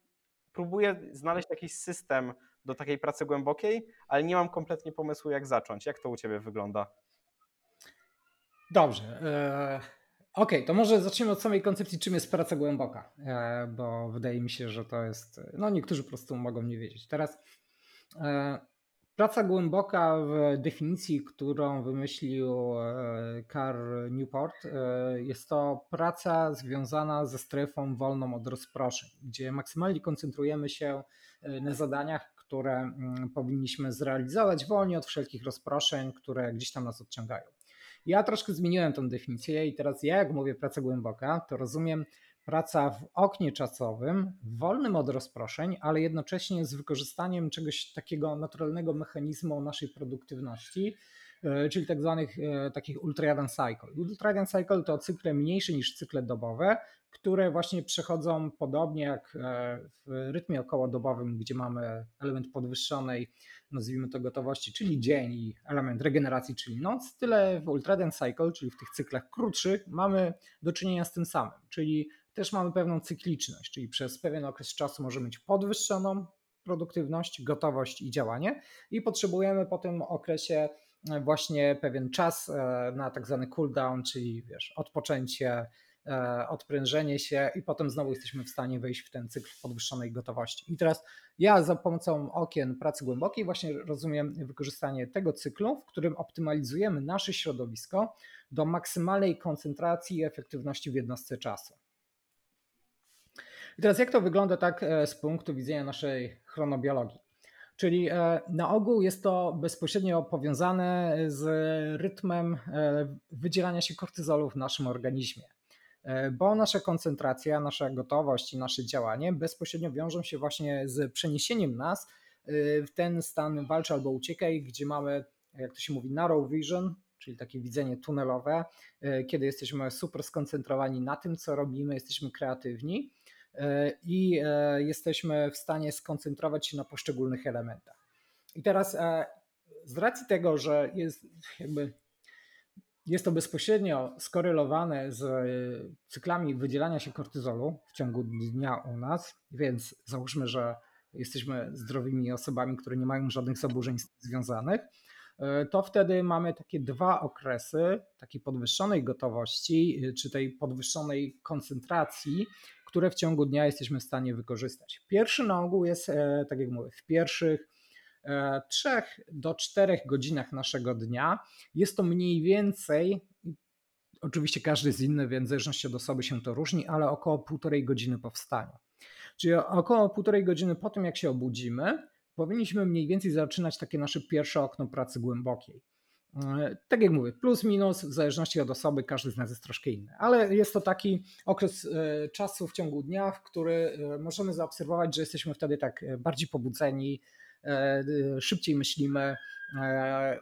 próbuję znaleźć jakiś system do takiej pracy głębokiej, ale nie mam kompletnie pomysłu, jak zacząć. Jak to u Ciebie wygląda? Dobrze. E, Okej, to może zacznijmy od samej koncepcji, czym jest praca głęboka, e, bo wydaje mi się, że to jest. No, niektórzy po prostu mogą nie wiedzieć. Teraz e, praca głęboka w definicji, którą wymyślił Carl Newport, jest to praca związana ze strefą wolną od rozproszeń, gdzie maksymalnie koncentrujemy się na zadaniach, które mm, powinniśmy zrealizować wolnie od wszelkich rozproszeń, które gdzieś tam nas odciągają. Ja troszkę zmieniłem tą definicję i teraz ja, jak mówię praca głęboka, to rozumiem praca w oknie czasowym, wolnym od rozproszeń, ale jednocześnie z wykorzystaniem czegoś takiego naturalnego mechanizmu naszej produktywności, e, czyli tak zwanych e, takich ultrajadran cycle. Ultrajadran cycle to cykle mniejsze niż cykle dobowe, które właśnie przechodzą podobnie jak e, w rytmie okołodobowym, gdzie mamy element podwyższonej nazwijmy to gotowości, czyli dzień i element regeneracji, czyli noc, tyle w Ultraden Cycle, czyli w tych cyklach krótszych, mamy do czynienia z tym samym, czyli też mamy pewną cykliczność, czyli przez pewien okres czasu możemy mieć podwyższoną produktywność, gotowość i działanie i potrzebujemy po tym okresie właśnie pewien czas e, na tak zwany cooldown, czyli wiesz, odpoczęcie, E, odprężenie się i potem znowu jesteśmy w stanie wejść w ten cykl podwyższonej gotowości. I teraz ja za pomocą okien pracy głębokiej właśnie rozumiem wykorzystanie tego cyklu, w którym optymalizujemy nasze środowisko do maksymalnej koncentracji i efektywności w jednostce czasu. I teraz jak to wygląda tak e, z punktu widzenia naszej chronobiologii? Czyli e, na ogół jest to bezpośrednio powiązane z rytmem wydzielania się kortyzolu w naszym organizmie. E, bo nasza koncentracja, nasza gotowość i nasze działanie bezpośrednio wiążą się właśnie z przeniesieniem nas e, w ten stan walcz albo uciekaj, gdzie mamy, jak to się mówi, narrow vision, czyli takie widzenie tunelowe, e, kiedy jesteśmy super skoncentrowani na tym, co robimy, jesteśmy kreatywni i jesteśmy w stanie skoncentrować się na poszczególnych elementach. I teraz z racji tego, że jest jakby jest to bezpośrednio skorelowane z e, cyklami wydzielania się kortyzolu w ciągu dnia u nas, więc załóżmy, że jesteśmy zdrowymi osobami, które nie mają żadnych zaburzeń związanych, e, to wtedy mamy takie dwa okresy takiej podwyższonej gotowości, e, czy tej podwyższonej koncentracji, które w ciągu dnia jesteśmy w stanie wykorzystać. Pierwszy na ogół jest, tak jak mówię, w pierwszych 3 do 4 godzinach naszego dnia. Jest to mniej więcej, oczywiście każdy jest inny, więc w zależności od osoby się to różni, ale około półtorej godziny po wstaniu. Czyli około półtorej godziny po tym, jak się obudzimy, powinniśmy mniej więcej zaczynać takie nasze pierwsze okno pracy głębokiej. Tak jak mówię, plus minus, w zależności od osoby, każdy z nas jest troszkę inny, ale jest to taki okres e, czasu w ciągu dnia, w który e, możemy zaobserwować, że jesteśmy wtedy tak e, bardziej pobudzeni, szybciej myślimy, e,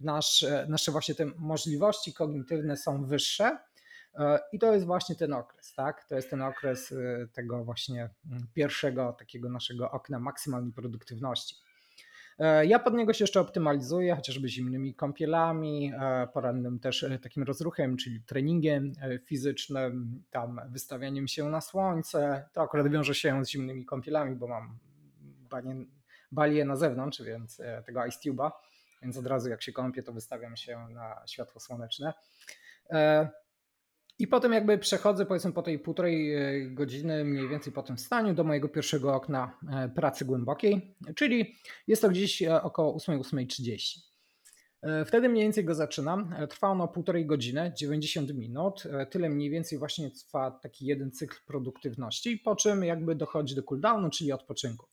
nasz, nasze właśnie te możliwości kognitywne są wyższe. E, I to jest właśnie ten okres, tak? To jest ten okres tego właśnie mm, pierwszego takiego naszego okna maksymalnej produktywności. Ja pod niego się jeszcze optymalizuję, chociażby zimnymi kąpielami, porannym też takim rozruchem, czyli treningiem fizycznym, tam wystawianiem się na słońce. To akurat wiąże się z zimnymi kąpielami, bo mam banie balię na zewnątrz, więc e, tego ice tube'a, więc od razu jak się kąpię, to wystawiam się na światło słoneczne. E, I potem jakby przechodzę powiedzmy po tej półtorej e, godziny mniej więcej po tym wstaniu do mojego pierwszego okna pracy głębokiej, czyli jest to gdzieś około 8-8.30. Wtedy mniej więcej go zaczynam. Trwa ono półtorej godziny, 90 minut. Tyle mniej więcej właśnie trwa taki jeden cykl produktywności, po czym jakby dochodzi do cooldownu, czyli odpoczynku.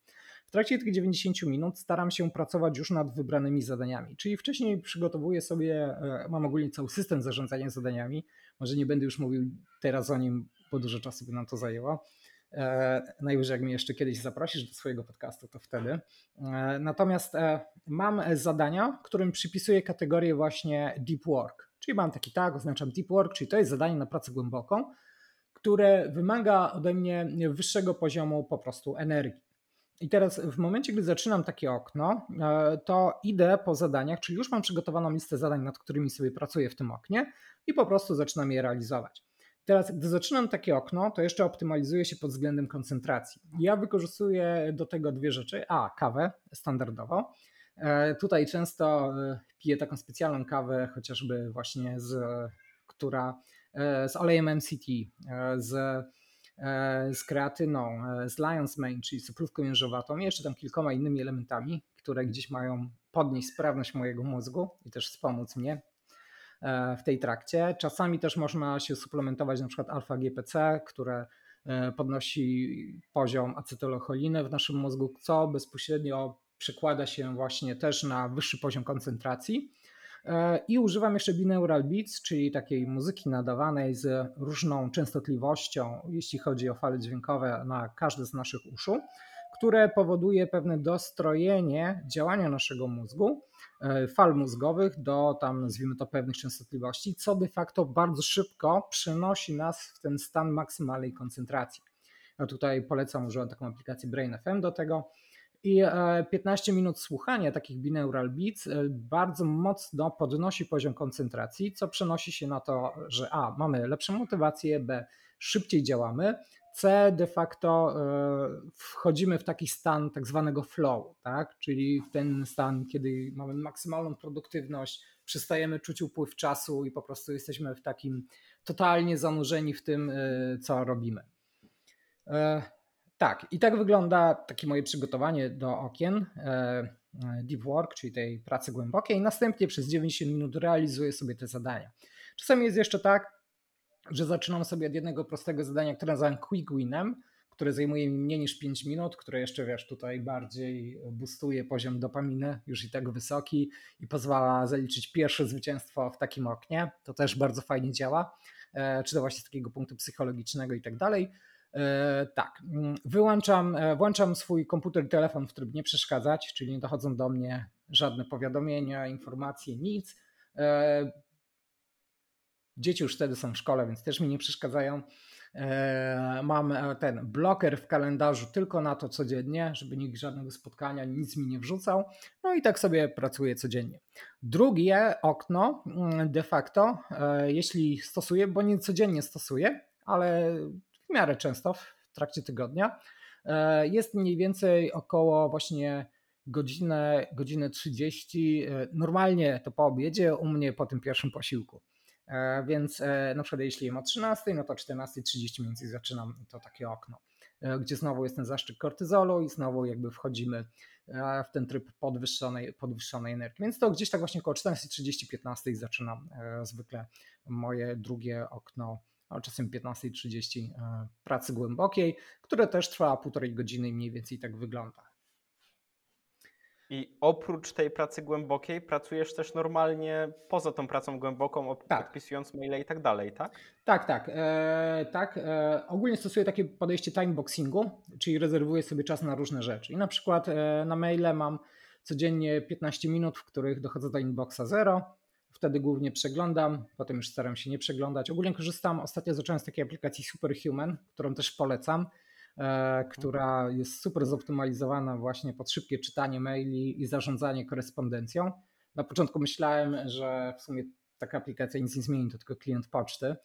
Trakcie tych 90 minut staram się pracować już nad wybranymi zadaniami, czyli wcześniej przygotowuję sobie, e, mam ogólnie cały system zarządzania zadaniami, może nie będę już mówił teraz o nim, bo dużo czasu by nam to zajęło. E, najwyżej jak mnie jeszcze kiedyś zaprosisz do swojego podcastu, to wtedy. E, natomiast mam zadania, którym przypisuję kategorię właśnie deep work. Czyli mam taki tag, oznaczam deep work, czyli to jest zadanie na pracę głęboką, które wymaga ode mnie wyższego poziomu po prostu energii. I teraz w momencie, gdy zaczynam takie okno, e, to idę po zadaniach, czyli już mam przygotowaną listę zadań, nad którymi sobie pracuję w tym oknie i po prostu zaczynam je realizować. Teraz, gdy zaczynam takie okno, to jeszcze optymalizuję się pod względem koncentracji. Ja wykorzystuję do tego dwie rzeczy. A, kawę standardowo. E, tutaj często e, piję taką specjalną kawę, chociażby właśnie z, która z olejem MCT, z z kreatyną, e, z Lion's Mane, czyli cukrówką jeżowatą jeszcze tam kilkoma innymi elementami, które gdzieś mają podnieść sprawność mojego mózgu i też wspomóc mnie e, w tej trakcie. Czasami też można się suplementować na przykład alfa-GPC, które podnosi poziom acetylocholiny w naszym mózgu, co bezpośrednio przekłada się właśnie też na wyższy poziom koncentracji. E, I używam jeszcze binaural beats, czyli takiej muzyki nadawanej z różną częstotliwością, jeśli chodzi o fale dźwiękowe na każde z naszych uszu, które powoduje pewne dostrojenie działania naszego mózgu, e, fal mózgowych do tam nazwijmy to pewnych częstotliwości, co de facto bardzo szybko przenosi nas w ten stan maksymalnej koncentracji. Ja tutaj polecam, użyłem taką aplikację Brain FM do tego, i 15 e, minut słuchania takich binaural beats e, bardzo mocno podnosi poziom koncentracji, co przenosi się na to, że A, mamy lepszą motywację, B, szybciej działamy, C, de facto e, wchodzimy w taki stan tak zwanego flow, tak? czyli w ten stan, kiedy mamy maksymalną produktywność, przestajemy czuć upływ czasu i po prostu jesteśmy w takim totalnie zanurzeni w tym, co robimy. Tak, i tak wygląda takie moje przygotowanie do okien e, e, deep work, czyli tej pracy głębokiej. Następnie przez 90 minut realizuję sobie te zadania. Czasami jest jeszcze tak, że zaczynam sobie od jednego prostego zadania, które nazywam quick winem, które zajmuje mi mniej niż 5 minut, które jeszcze wiesz, tutaj bardziej boostuje poziom dopaminy, już i tak wysoki i pozwala zaliczyć pierwsze zwycięstwo w takim oknie. To też bardzo fajnie działa, e, czy to właśnie z takiego punktu psychologicznego i tak dalej. E, tak, mm, wyłączam, e, włączam swój komputer i telefon w tryb nie przeszkadzać, czyli nie dochodzą do mnie żadne powiadomienia, informacje, nic. E, dzieci już wtedy są w szkole, więc też mi nie przeszkadzają. Mam ten bloker w kalendarzu tylko na to codziennie, żeby nikt żadnego spotkania, nic mi nie wrzucał. No i tak sobie pracuję codziennie. Drugie okno mm, de facto, jeśli stosuję, bo nie codziennie stosuję, ale w miarę często w trakcie tygodnia. E, jest mniej więcej około właśnie godzinę, godzinę 30. E, normalnie to po obiedzie, u mnie po tym pierwszym posiłku. E, więc na przykład jeśli jem o 13, no to 14.30 mniej więcej zaczynam to takie okno, gdzie znowu jest ten zaszczyt kortyzolu i znowu jakby wchodzimy w ten tryb podwyższonej, podwyższonej energii. Więc to gdzieś tak właśnie około 14.30-15 zaczynam zwykle moje drugie okno czasem 15.30 e, pracy głębokiej, które też trwa półtorej godziny i mniej więcej tak wygląda. I oprócz tej pracy głębokiej pracujesz też normalnie poza tą pracą głęboką, tak. podpisując maile i tak dalej, tak? Tak, tak. E, tak. E, ogólnie stosuję takie podejście timeboxingu, czyli rezerwuję sobie czas na różne rzeczy. I na przykład e, na maile mam codziennie 15 minut, w których dochodzę do inboxa zero Wtedy głównie przeglądam, potem już staram się nie przeglądać. Ogólnie korzystam, ostatnio zacząłem z takiej aplikacji Superhuman, którą też polecam, e, która jest super zoptymalizowana właśnie pod szybkie czytanie maili i zarządzanie korespondencją. Na początku myślałem, że w sumie taka aplikacja nic nie zmieni, to tylko klient poczty.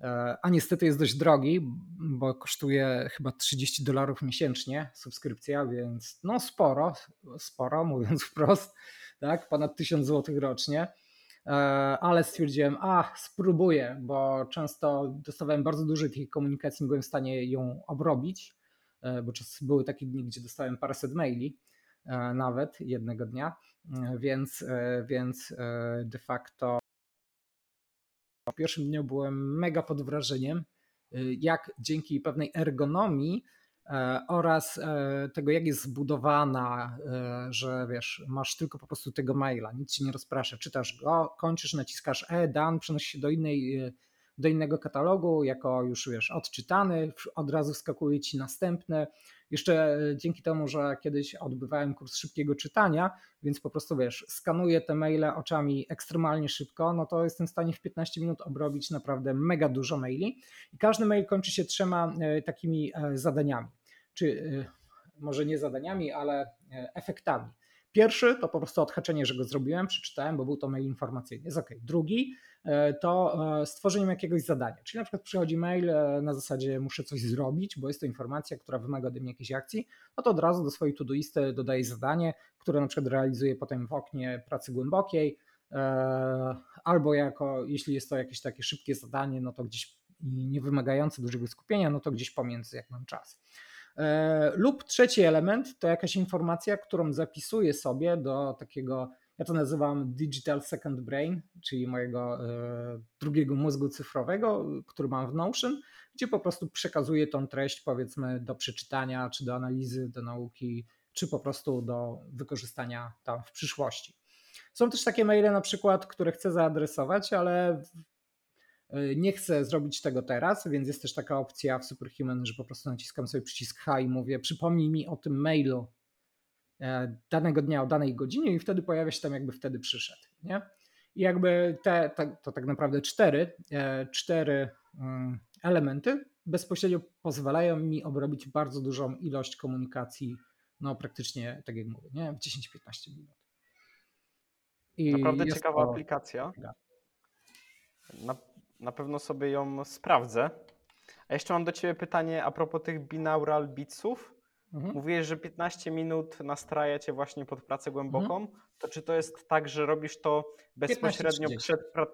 E, a niestety jest dość drogi, bo kosztuje chyba 30 dolarów miesięcznie subskrypcja, więc no sporo, sporo mówiąc wprost, tak, ponad 1000 zł rocznie. E, ale stwierdziłem, a spróbuję, bo często dostawałem bardzo dużo takiej komunikacji, nie byłem w stanie ją obrobić, e, bo czas były takie dni, gdzie dostałem paręset maili e, nawet jednego dnia, więc, więc de facto w pierwszym dniu byłem mega pod wrażeniem, jak dzięki pewnej ergonomii oraz e, tego, jak jest zbudowana, e, że wiesz, masz tylko po prostu tego maila, nic ci nie rozprasza, czytasz go, kończysz, naciskasz e, dan, przenosi się do innej do innego katalogu, jako już wiesz, odczytany, od razu wskakuje ci następne. Jeszcze e, dzięki temu, że kiedyś odbywałem kurs szybkiego czytania, więc po prostu wiesz, skanuję te maile oczami ekstremalnie szybko, no to jestem w stanie w 15 minut obrobić naprawdę mega dużo maili. I każdy mail kończy się trzema e, takimi e, zadaniami. Czy może nie zadaniami, ale efektami. Pierwszy to po prostu odhaczenie, że go zrobiłem, przeczytałem, bo był to mail informacyjny. Jest ok. Drugi to stworzeniem jakiegoś zadania. Czyli na przykład przychodzi mail na zasadzie muszę coś zrobić, bo jest to informacja, która wymaga ode mnie jakiejś akcji, no to od razu do swojej todoisty dodaję zadanie, które na przykład realizuję potem w oknie pracy głębokiej, albo jako, jeśli jest to jakieś takie szybkie zadanie, no to gdzieś nie wymagające dużego skupienia, no to gdzieś pomiędzy, jak mam czas. E, lub trzeci element to jakaś informacja, którą zapisuję sobie do takiego, ja to nazywam Digital Second Brain, czyli mojego e, drugiego mózgu cyfrowego, który mam w Notion, gdzie po prostu przekazuję tą treść, powiedzmy, do przeczytania, czy do analizy, do nauki, czy po prostu do wykorzystania tam w przyszłości. Są też takie maile na przykład, które chcę zaadresować, ale nie chcę zrobić tego teraz, więc jest też taka opcja w Superhuman, że po prostu naciskam sobie przycisk H i mówię przypomnij mi o tym mailu e, danego dnia o danej godzinie i wtedy pojawia się tam jakby wtedy przyszedł. Nie? I jakby te, te to tak naprawdę cztery, e, cztery mm, elementy bezpośrednio pozwalają mi obrobić bardzo dużą ilość komunikacji, no praktycznie tak jak mówię, nie? w 10-15 minut. I Naprawdę ciekawa to... aplikacja. Na, na pewno sobie ją sprawdzę. A jeszcze mam do Ciebie pytanie a propos tych binaural beatsów. Mhm. Mówiłeś, że 15 minut nastraja Cię właśnie pod pracę głęboką. Mhm. To czy to jest tak, że robisz to bezpośrednio przed... Pra...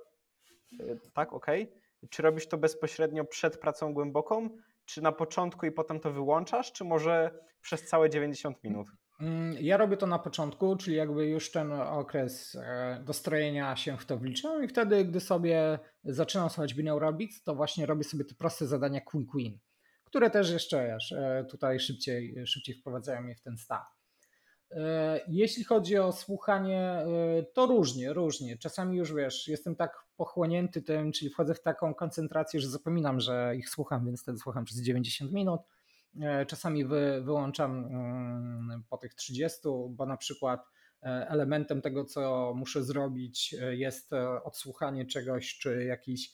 E, tak, okej. Okay. Czy robisz to bezpośrednio przed pracą głęboką, czy na początku i potem to wyłączasz, czy może przez całe 90 minut? Mm, ja robię to na początku, czyli jakby już ten okres e, dostrojenia się w to wliczam i wtedy, gdy sobie zaczynam słuchać binaural beats, to właśnie robię sobie te proste zadania quick win, które też jeszcze e, tutaj szybciej, szybciej wprowadzają mnie w ten stan. E, jeśli chodzi o słuchanie, to różnie, różnie. Czasami już wiesz, jestem tak pochłonięty tym, czyli wchodzę w taką koncentrację, że zapominam, że ich słucham, więc wtedy słucham przez 90 minut czasami wy, wyłączam mm, po tych 30, bo na przykład e, elementem tego, co muszę zrobić, e, jest odsłuchanie czegoś, czy jakiś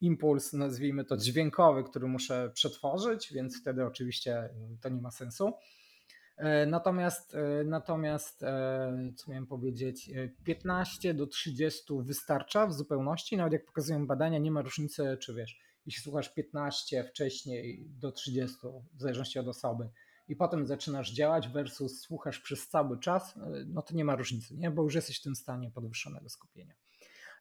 impuls, nazwijmy to dźwiękowy, który muszę przetworzyć, więc wtedy oczywiście to nie ma sensu. Natomiast, natomiast, co miałem powiedzieć, 15 do 30 wystarcza w zupełności. Nawet jak pokazują badania, nie ma różnicy, czy wiesz, jeśli słuchasz 15 wcześniej do 30, w zależności od osoby, i potem zaczynasz działać versus słuchasz przez cały czas, no to nie ma różnicy, nie? bo już jesteś w tym stanie podwyższonego skupienia.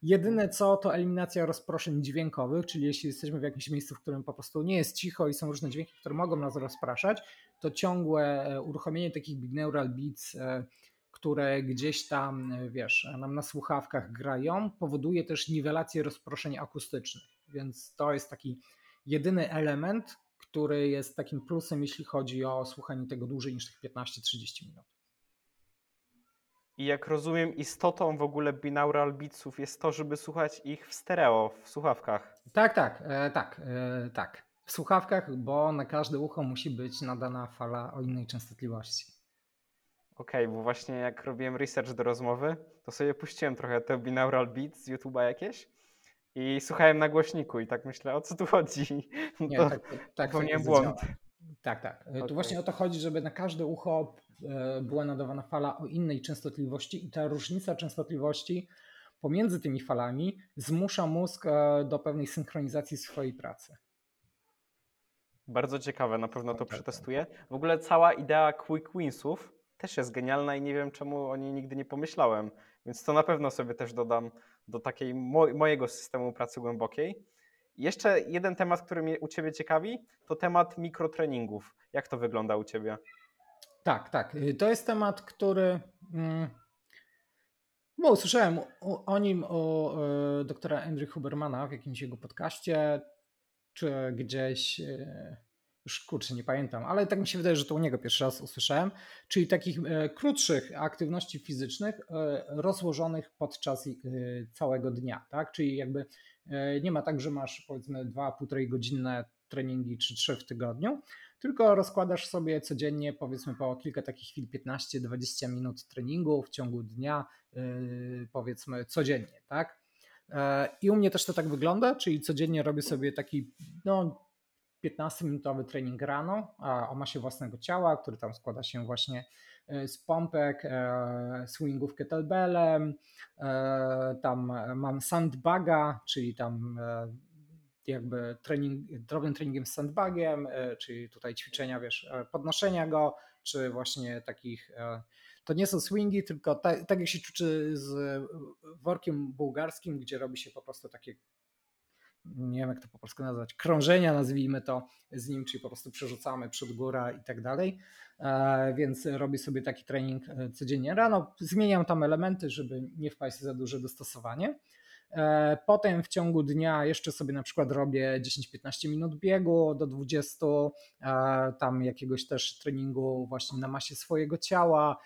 Jedyne co to eliminacja rozproszeń dźwiękowych, czyli jeśli jesteśmy w jakimś miejscu, w którym po prostu nie jest cicho i są różne dźwięki, które mogą nas rozpraszać, to ciągłe e, uruchomienie takich binaural beats, e, które gdzieś tam, e, wiesz, nam na słuchawkach grają, powoduje też niwelację rozproszeń akustycznych. Więc to jest taki jedyny element, który jest takim plusem, jeśli chodzi o słuchanie tego dłużej niż tych 15-30 minut. I jak rozumiem, istotą w ogóle binaural beatsów jest to, żeby słuchać ich w stereo, w słuchawkach. Tak, tak, e, tak, e, tak. W słuchawkach, bo na każde ucho musi być nadana fala o innej częstotliwości. Okej, okay, bo właśnie jak robiłem research do rozmowy, to sobie puściłem trochę te binaural beats z YouTube'a jakieś i słuchałem na głośniku i tak myślę, o co tu chodzi? Nie, to, tak, tak, tak popełniłem błąd. Tak, tak. Okay. Tu właśnie o to chodzi, żeby na każde ucho e, była nadawana fala o innej częstotliwości i ta różnica częstotliwości pomiędzy tymi falami zmusza mózg e, do pewnej synchronizacji swojej pracy. Bardzo ciekawe, na pewno to tak, tak, przetestuję. W ogóle cała idea quick winsów też jest genialna i nie wiem czemu o niej nigdy nie pomyślałem, więc to na pewno sobie też dodam do takiej mo mojego systemu pracy głębokiej. Jeszcze jeden temat, który mnie u Ciebie ciekawi, to temat mikrotreningów. Jak to wygląda u Ciebie? Tak, tak. Y, to jest temat, który. Mm, bo usłyszałem o, nim o, o doktora Andrew Hubermana w jakimś jego podcaście, czy gdzieś y, już kurczę, nie pamiętam, ale tak mi się wydaje, że to u niego pierwszy raz usłyszałem, czyli takich e, krótszych aktywności fizycznych e, rozłożonych podczas e, całego dnia, tak? Czyli jakby nie ma tak, że masz powiedzmy 2,5 godzinne treningi czy 3 w tygodniu, tylko rozkładasz sobie codziennie powiedzmy po kilka takich chwil, 15-20 minut treningu w ciągu dnia, powiedzmy codziennie, tak? I u mnie też to tak wygląda, czyli codziennie robię sobie taki no, 15-minutowy trening rano o masie własnego ciała, który tam składa się właśnie z pompek, swingów kettlebellem, tam mam sandbaga, czyli tam jakby trening, drobnym treningiem z sandbagiem, czyli tutaj ćwiczenia, wiesz, podnoszenia go, czy właśnie takich to nie są swingi, tylko tak, tak jak się ćwiczy z workiem bułgarskim, gdzie robi się po prostu takie nie wiem jak to po polsku nazwać, krążenia nazwijmy to z nim, czyli po prostu przerzucamy przód, góra i tak dalej, e, więc robię sobie taki trening e, codziennie rano, zmieniam tam elementy, żeby nie wpaść za duże dostosowanie. E, potem w ciągu dnia jeszcze sobie na przykład robię 10-15 minut biegu do 20, tam jakiegoś też treningu właśnie na masie swojego ciała,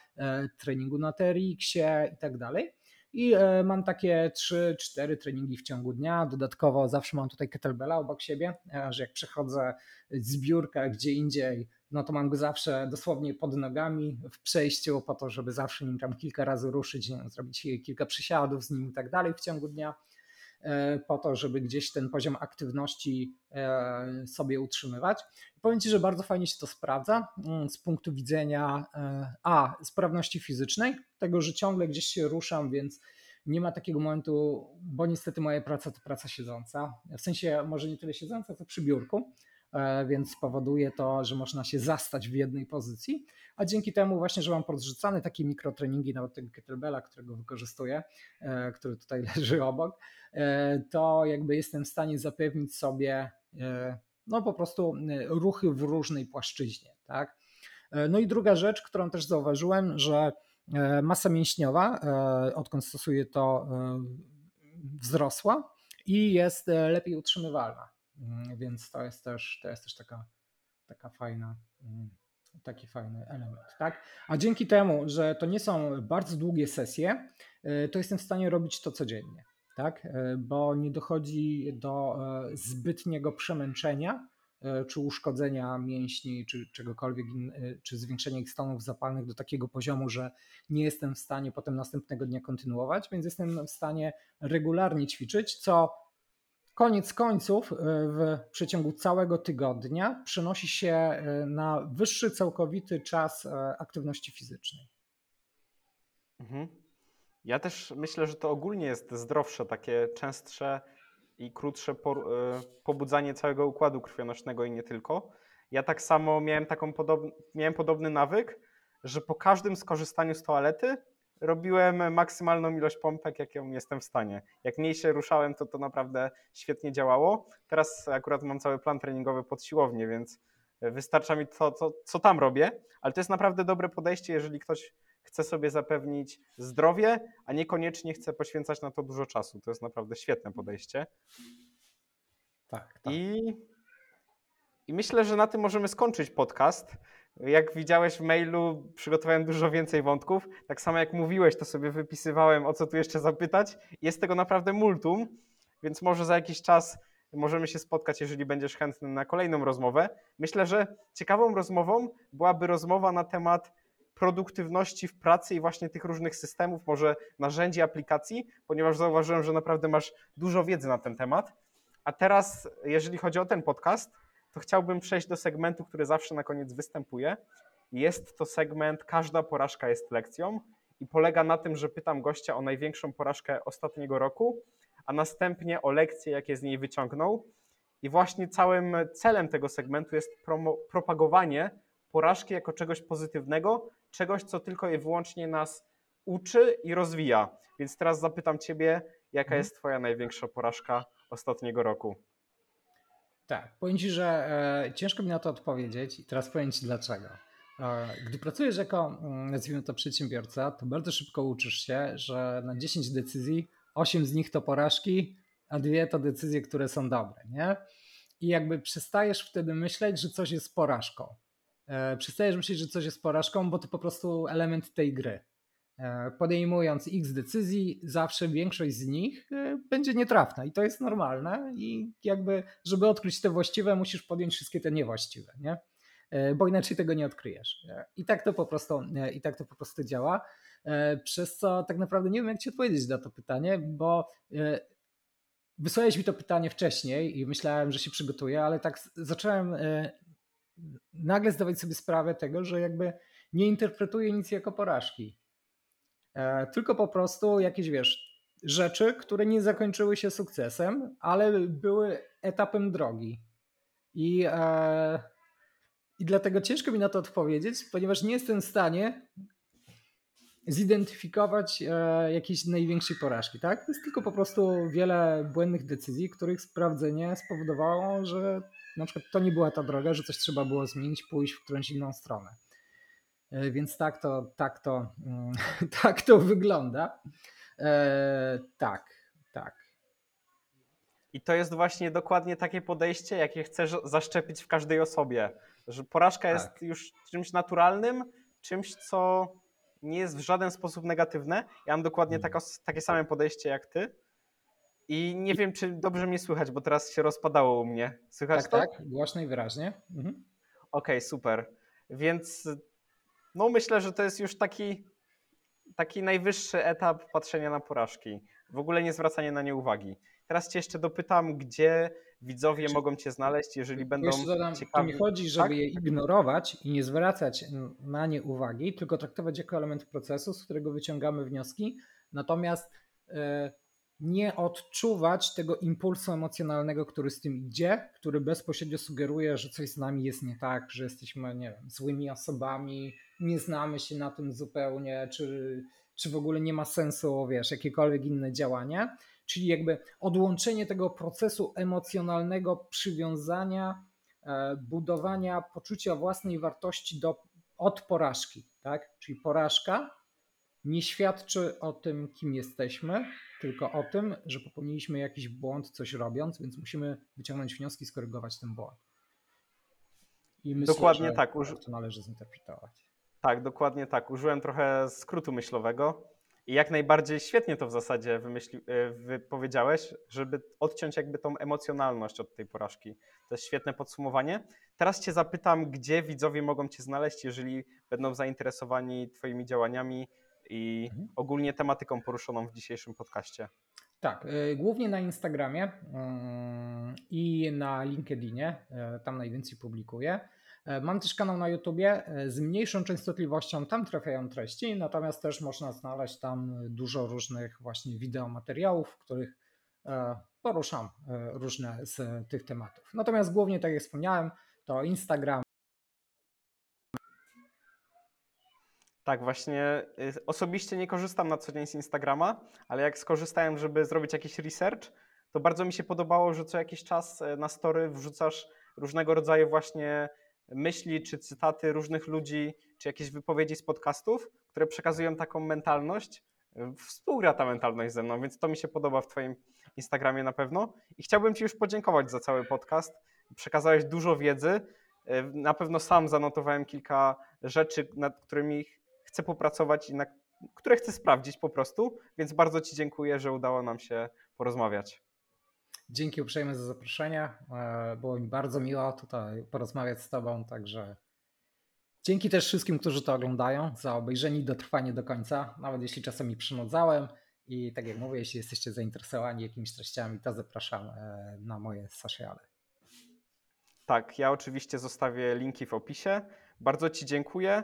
treningu na TRX-ie i tak dalej. I e, mam takie 3-4 treningi w ciągu dnia. Dodatkowo zawsze mam tutaj kettlebella obok siebie, e, że jak przechodzę z biurka gdzie indziej, no to mam go zawsze dosłownie pod nogami w przejściu, po to, żeby zawsze nim tam kilka razy ruszyć, nie, zrobić kilka przysiadów z nim i tak dalej w ciągu dnia. E, po to, żeby gdzieś ten poziom aktywności e, sobie utrzymywać. Powiem Ci, że bardzo fajnie się to sprawdza mm, z punktu widzenia e, a sprawności fizycznej, tego, że ciągle gdzieś się ruszam, więc nie ma takiego momentu, bo niestety moja praca to praca siedząca. W sensie może nie tyle siedząca, co przy biurku, więc powoduje to, że można się zastać w jednej pozycji, a dzięki temu właśnie, że mam podrzucane takie mikrotreningi, nawet tego kettlebella, którego wykorzystuję, który tutaj leży obok, E, to jakby jestem w stanie zapewnić sobie e, no po prostu e, ruchy w różnej płaszczyźnie. Tak? No i druga rzecz, którą też zauważyłem, że masa mięśniowa, odkąd stosuję to, wzrosła i jest lepiej utrzymywalna. Mm, więc to jest też, to jest też taka, taka fajna, mm, taki fajny element. Tak? A dzięki temu, że to nie są bardzo długie sesje, to jestem w stanie robić to codziennie tak? E, bo nie dochodzi do e, zbytniego przemęczenia e, czy uszkodzenia mięśni, czy czegokolwiek, czy zwiększenia ich stanów zapalnych do takiego poziomu, że nie jestem w stanie potem następnego dnia kontynuować, więc jestem w stanie regularnie ćwiczyć, co koniec końców w przeciągu całego tygodnia przenosi się na wyższy całkowity czas aktywności fizycznej. Mhm. Ja też myślę, że to ogólnie jest zdrowsze, takie częstsze i krótsze e, pobudzanie całego układu krwionośnego i nie tylko. Ja tak samo miałem, taką podob... miałem podobny nawyk, że po każdym skorzystaniu z toalety robiłem maksymalną ilość pompek, jaką jestem w stanie. Jak mniej się ruszałem, to to naprawdę świetnie działało. Teraz akurat mam cały plan treningowy pod siłownię, więc wystarcza mi to, to co tam robię, ale to jest naprawdę dobre podejście, jeżeli ktoś chce sobie zapewnić zdrowie, a niekoniecznie chce poświęcać na to dużo czasu. To jest naprawdę świetne podejście. Tak. tak. I, I myślę, że na tym możemy skończyć podcast. Jak widziałeś w mailu, przygotowałem dużo więcej wątków. Tak samo jak mówiłeś, to sobie wypisywałem, o co tu jeszcze zapytać. Jest tego naprawdę multum, więc może za jakiś czas możemy się spotkać, jeżeli będziesz chętny na kolejną rozmowę. Myślę, że ciekawą rozmową byłaby rozmowa na temat produktywności w pracy i właśnie tych różnych systemów, może narzędzi, aplikacji, ponieważ zauważyłem, że naprawdę masz dużo wiedzy na ten temat. A teraz, jeżeli chodzi o ten podcast, to chciałbym przejść do segmentu, który zawsze na koniec występuje. Jest to segment Każda porażka jest lekcją i polega na tym, że pytam gościa o największą porażkę ostatniego roku, a następnie o lekcje, jakie z niej wyciągnął. I właśnie całym celem tego segmentu jest propagowanie porażki jako czegoś pozytywnego, czegoś, co tylko i wyłącznie nas uczy i rozwija. Więc teraz zapytam Ciebie, jaka mhm. jest Twoja największa porażka ostatniego roku? Tak, powiem Ci, że e, ciężko mi na to odpowiedzieć i teraz powiem Ci dlaczego. E, gdy pracujesz jako, mm, nazwijmy to, przedsiębiorca, to bardzo szybko uczysz się, że na 10 decyzji 8 z nich to porażki, a dwie to decyzje, które są dobre, nie? I jakby przestajesz wtedy myśleć, że coś jest porażką. E, przestajesz myśleć, że coś jest porażką, bo to po prostu element tej gry. E, podejmując x decyzji, zawsze większość z nich e, będzie nietrafna i to jest normalne i jakby, żeby odkryć te właściwe, musisz podjąć wszystkie te niewłaściwe, nie? bo inaczej tego nie odkryjesz. I tak to po prostu, i tak to po prostu działa. Przez co tak naprawdę nie wiem, jak ci odpowiedzieć na to pytanie, bo wysłałeś mi to pytanie wcześniej i myślałem, że się przygotuję, ale tak zacząłem e, nagle zdawać sobie sprawę tego, że jakby nie interpretuję nic jako porażki. E, tylko po prostu jakieś, wiesz, rzeczy, które nie zakończyły się sukcesem, ale były etapem drogi. I, e, I dlatego ciężko mi na to odpowiedzieć, ponieważ nie jestem w stanie zidentyfikować e, jakiejś największej porażki. Tak? To jest tylko po prostu wiele błędnych decyzji, których sprawdzenie spowodowało, że na przykład to nie była ta droga, że coś trzeba było zmienić, pójść w którąś inną stronę. E, więc tak to, tak to, mm, tak to wygląda. E, tak, tak. I to jest właśnie dokładnie takie podejście, jakie chcesz zaszczepić w każdej osobie. Że porażka tak. jest już czymś naturalnym, czymś, co nie jest w żaden sposób negatywne. Ja mam dokładnie tako, takie same podejście jak ty. I nie wiem, czy dobrze mnie słychać, bo teraz się rozpadało u mnie. Słychać tak, to? Tak, głośno i wyraźnie. Mhm. Okej, okay, super. Więc no myślę, że to jest już taki, taki najwyższy etap patrzenia na porażki. W ogóle nie zwracanie na nie uwagi. Teraz cię jeszcze dopytam, gdzie widzowie mogą cię znaleźć, jeżeli będą dodam, ciekawi. Tu nie chodzi, żeby tak? je ignorować i nie zwracać na nie uwagi, tylko traktować jako element procesu, z którego wyciągamy wnioski. Natomiast e, nie odczuwać tego impulsu emocjonalnego, który z tym idzie, który bezpośrednio sugeruje, że coś z nami jest nie tak, że jesteśmy, nie wiem, złymi osobami, nie znamy się na tym zupełnie, czy, czy w ogóle nie ma sensu, wiesz, jakiekolwiek inne działania. Czyli jakby odłączenie tego procesu emocjonalnego przywiązania, e, budowania poczucia własnej wartości do, od porażki. Tak? Czyli porażka nie świadczy o tym, kim jesteśmy, tylko o tym, że popełniliśmy jakiś błąd, coś robiąc, więc musimy wyciągnąć wnioski, skorygować ten błąd. I myślę, Dokładnie że tak. To należy zinterpretować. Tak, dokładnie tak. Użyłem trochę skrótu myślowego i jak najbardziej świetnie to w zasadzie wymyśli, e, wypowiedziałeś, żeby odciąć jakby tą emocjonalność od tej porażki. To jest świetne podsumowanie. Teraz Cię zapytam, gdzie widzowie mogą Cię znaleźć, jeżeli będą zainteresowani Twoimi działaniami i mhm. ogólnie tematyką poruszoną w dzisiejszym podcaście. Tak, e, głównie na Instagramie mm, i na LinkedInie. E, tam najwięcej publikuję. E, mam też kanał na YouTubie z mniejszą częstotliwością, tam trafiają treści, natomiast też można znaleźć tam dużo różnych właśnie wideomateriałów, w których poruszam różne z tych tematów. Natomiast głównie, tak jak wspomniałem, to Instagram, Tak, właśnie osobiście nie korzystam na co dzień z Instagrama, ale jak skorzystałem, żeby zrobić jakiś research, to bardzo mi się podobało, że co jakiś czas e, na story wrzucasz różnego rodzaju właśnie myśli czy cytaty różnych ludzi, czy jakieś wypowiedzi z podcastów, które przekazują taką mentalność. E, współgra ta mentalność ze mną, więc to mi się podoba w Twoim Instagramie na pewno. I chciałbym Ci już podziękować za cały podcast. Przekazałeś dużo wiedzy. E, na pewno sam zanotowałem kilka rzeczy, nad którymi chcę popracować i na które chcę sprawdzić po prostu, więc bardzo Ci dziękuję, że udało nam się porozmawiać. Dzięki uprzejme za zaproszenie. E, było mi bardzo miło tutaj porozmawiać z Tobą, także dzięki też wszystkim, którzy to oglądają, za obejrzenie i dotrwanie do końca, nawet jeśli czasami przynudzałem. I tak jak mówię, jeśli jesteście zainteresowani jakimiś treściami, to zapraszam e, na moje sociale. Tak, ja oczywiście zostawię linki w opisie. Bardzo Ci dziękuję.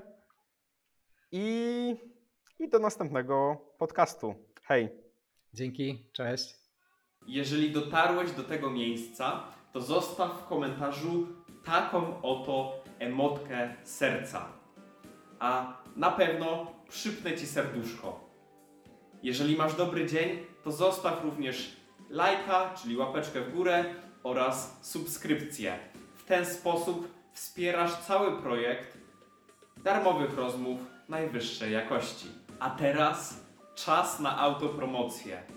I, I do następnego podcastu. Hej. Dzięki, cześć. Jeżeli dotarłeś do tego miejsca, to zostaw w komentarzu taką oto emotkę serca. A na pewno przypnę Ci serduszko. Jeżeli masz dobry dzień, to zostaw również lajka, czyli łapeczkę w górę oraz subskrypcję. W ten sposób wspierasz cały projekt darmowych rozmów najwyższej jakości. A teraz czas na autopromocję.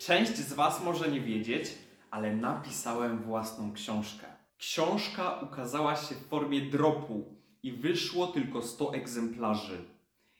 Część z Was może nie wiedzieć, ale napisałem własną książkę. Książka ukazała się w formie dropu i wyszło tylko 100 egzemplarzy.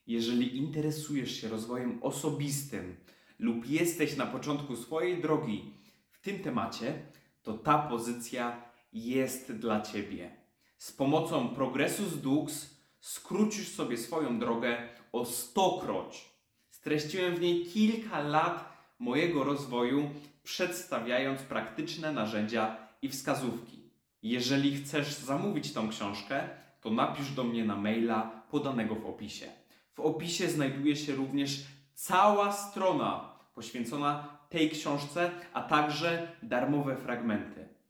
Jeżeli interesujesz się rozwojem osobistym lub jesteś na początku swojej drogi w tym temacie, to ta pozycja jest dla Ciebie. Z pomocą Progressus Dux skrócisz sobie swoją drogę o stokroć. Streściłem w niej kilka lat mojego rozwoju przedstawiając praktyczne narzędzia i wskazówki. Jeżeli chcesz zamówić tą książkę, to napisz do mnie na maila podanego w opisie. W opisie znajduje się również cała strona poświęcona tej książce, a także darmowe fragmenty.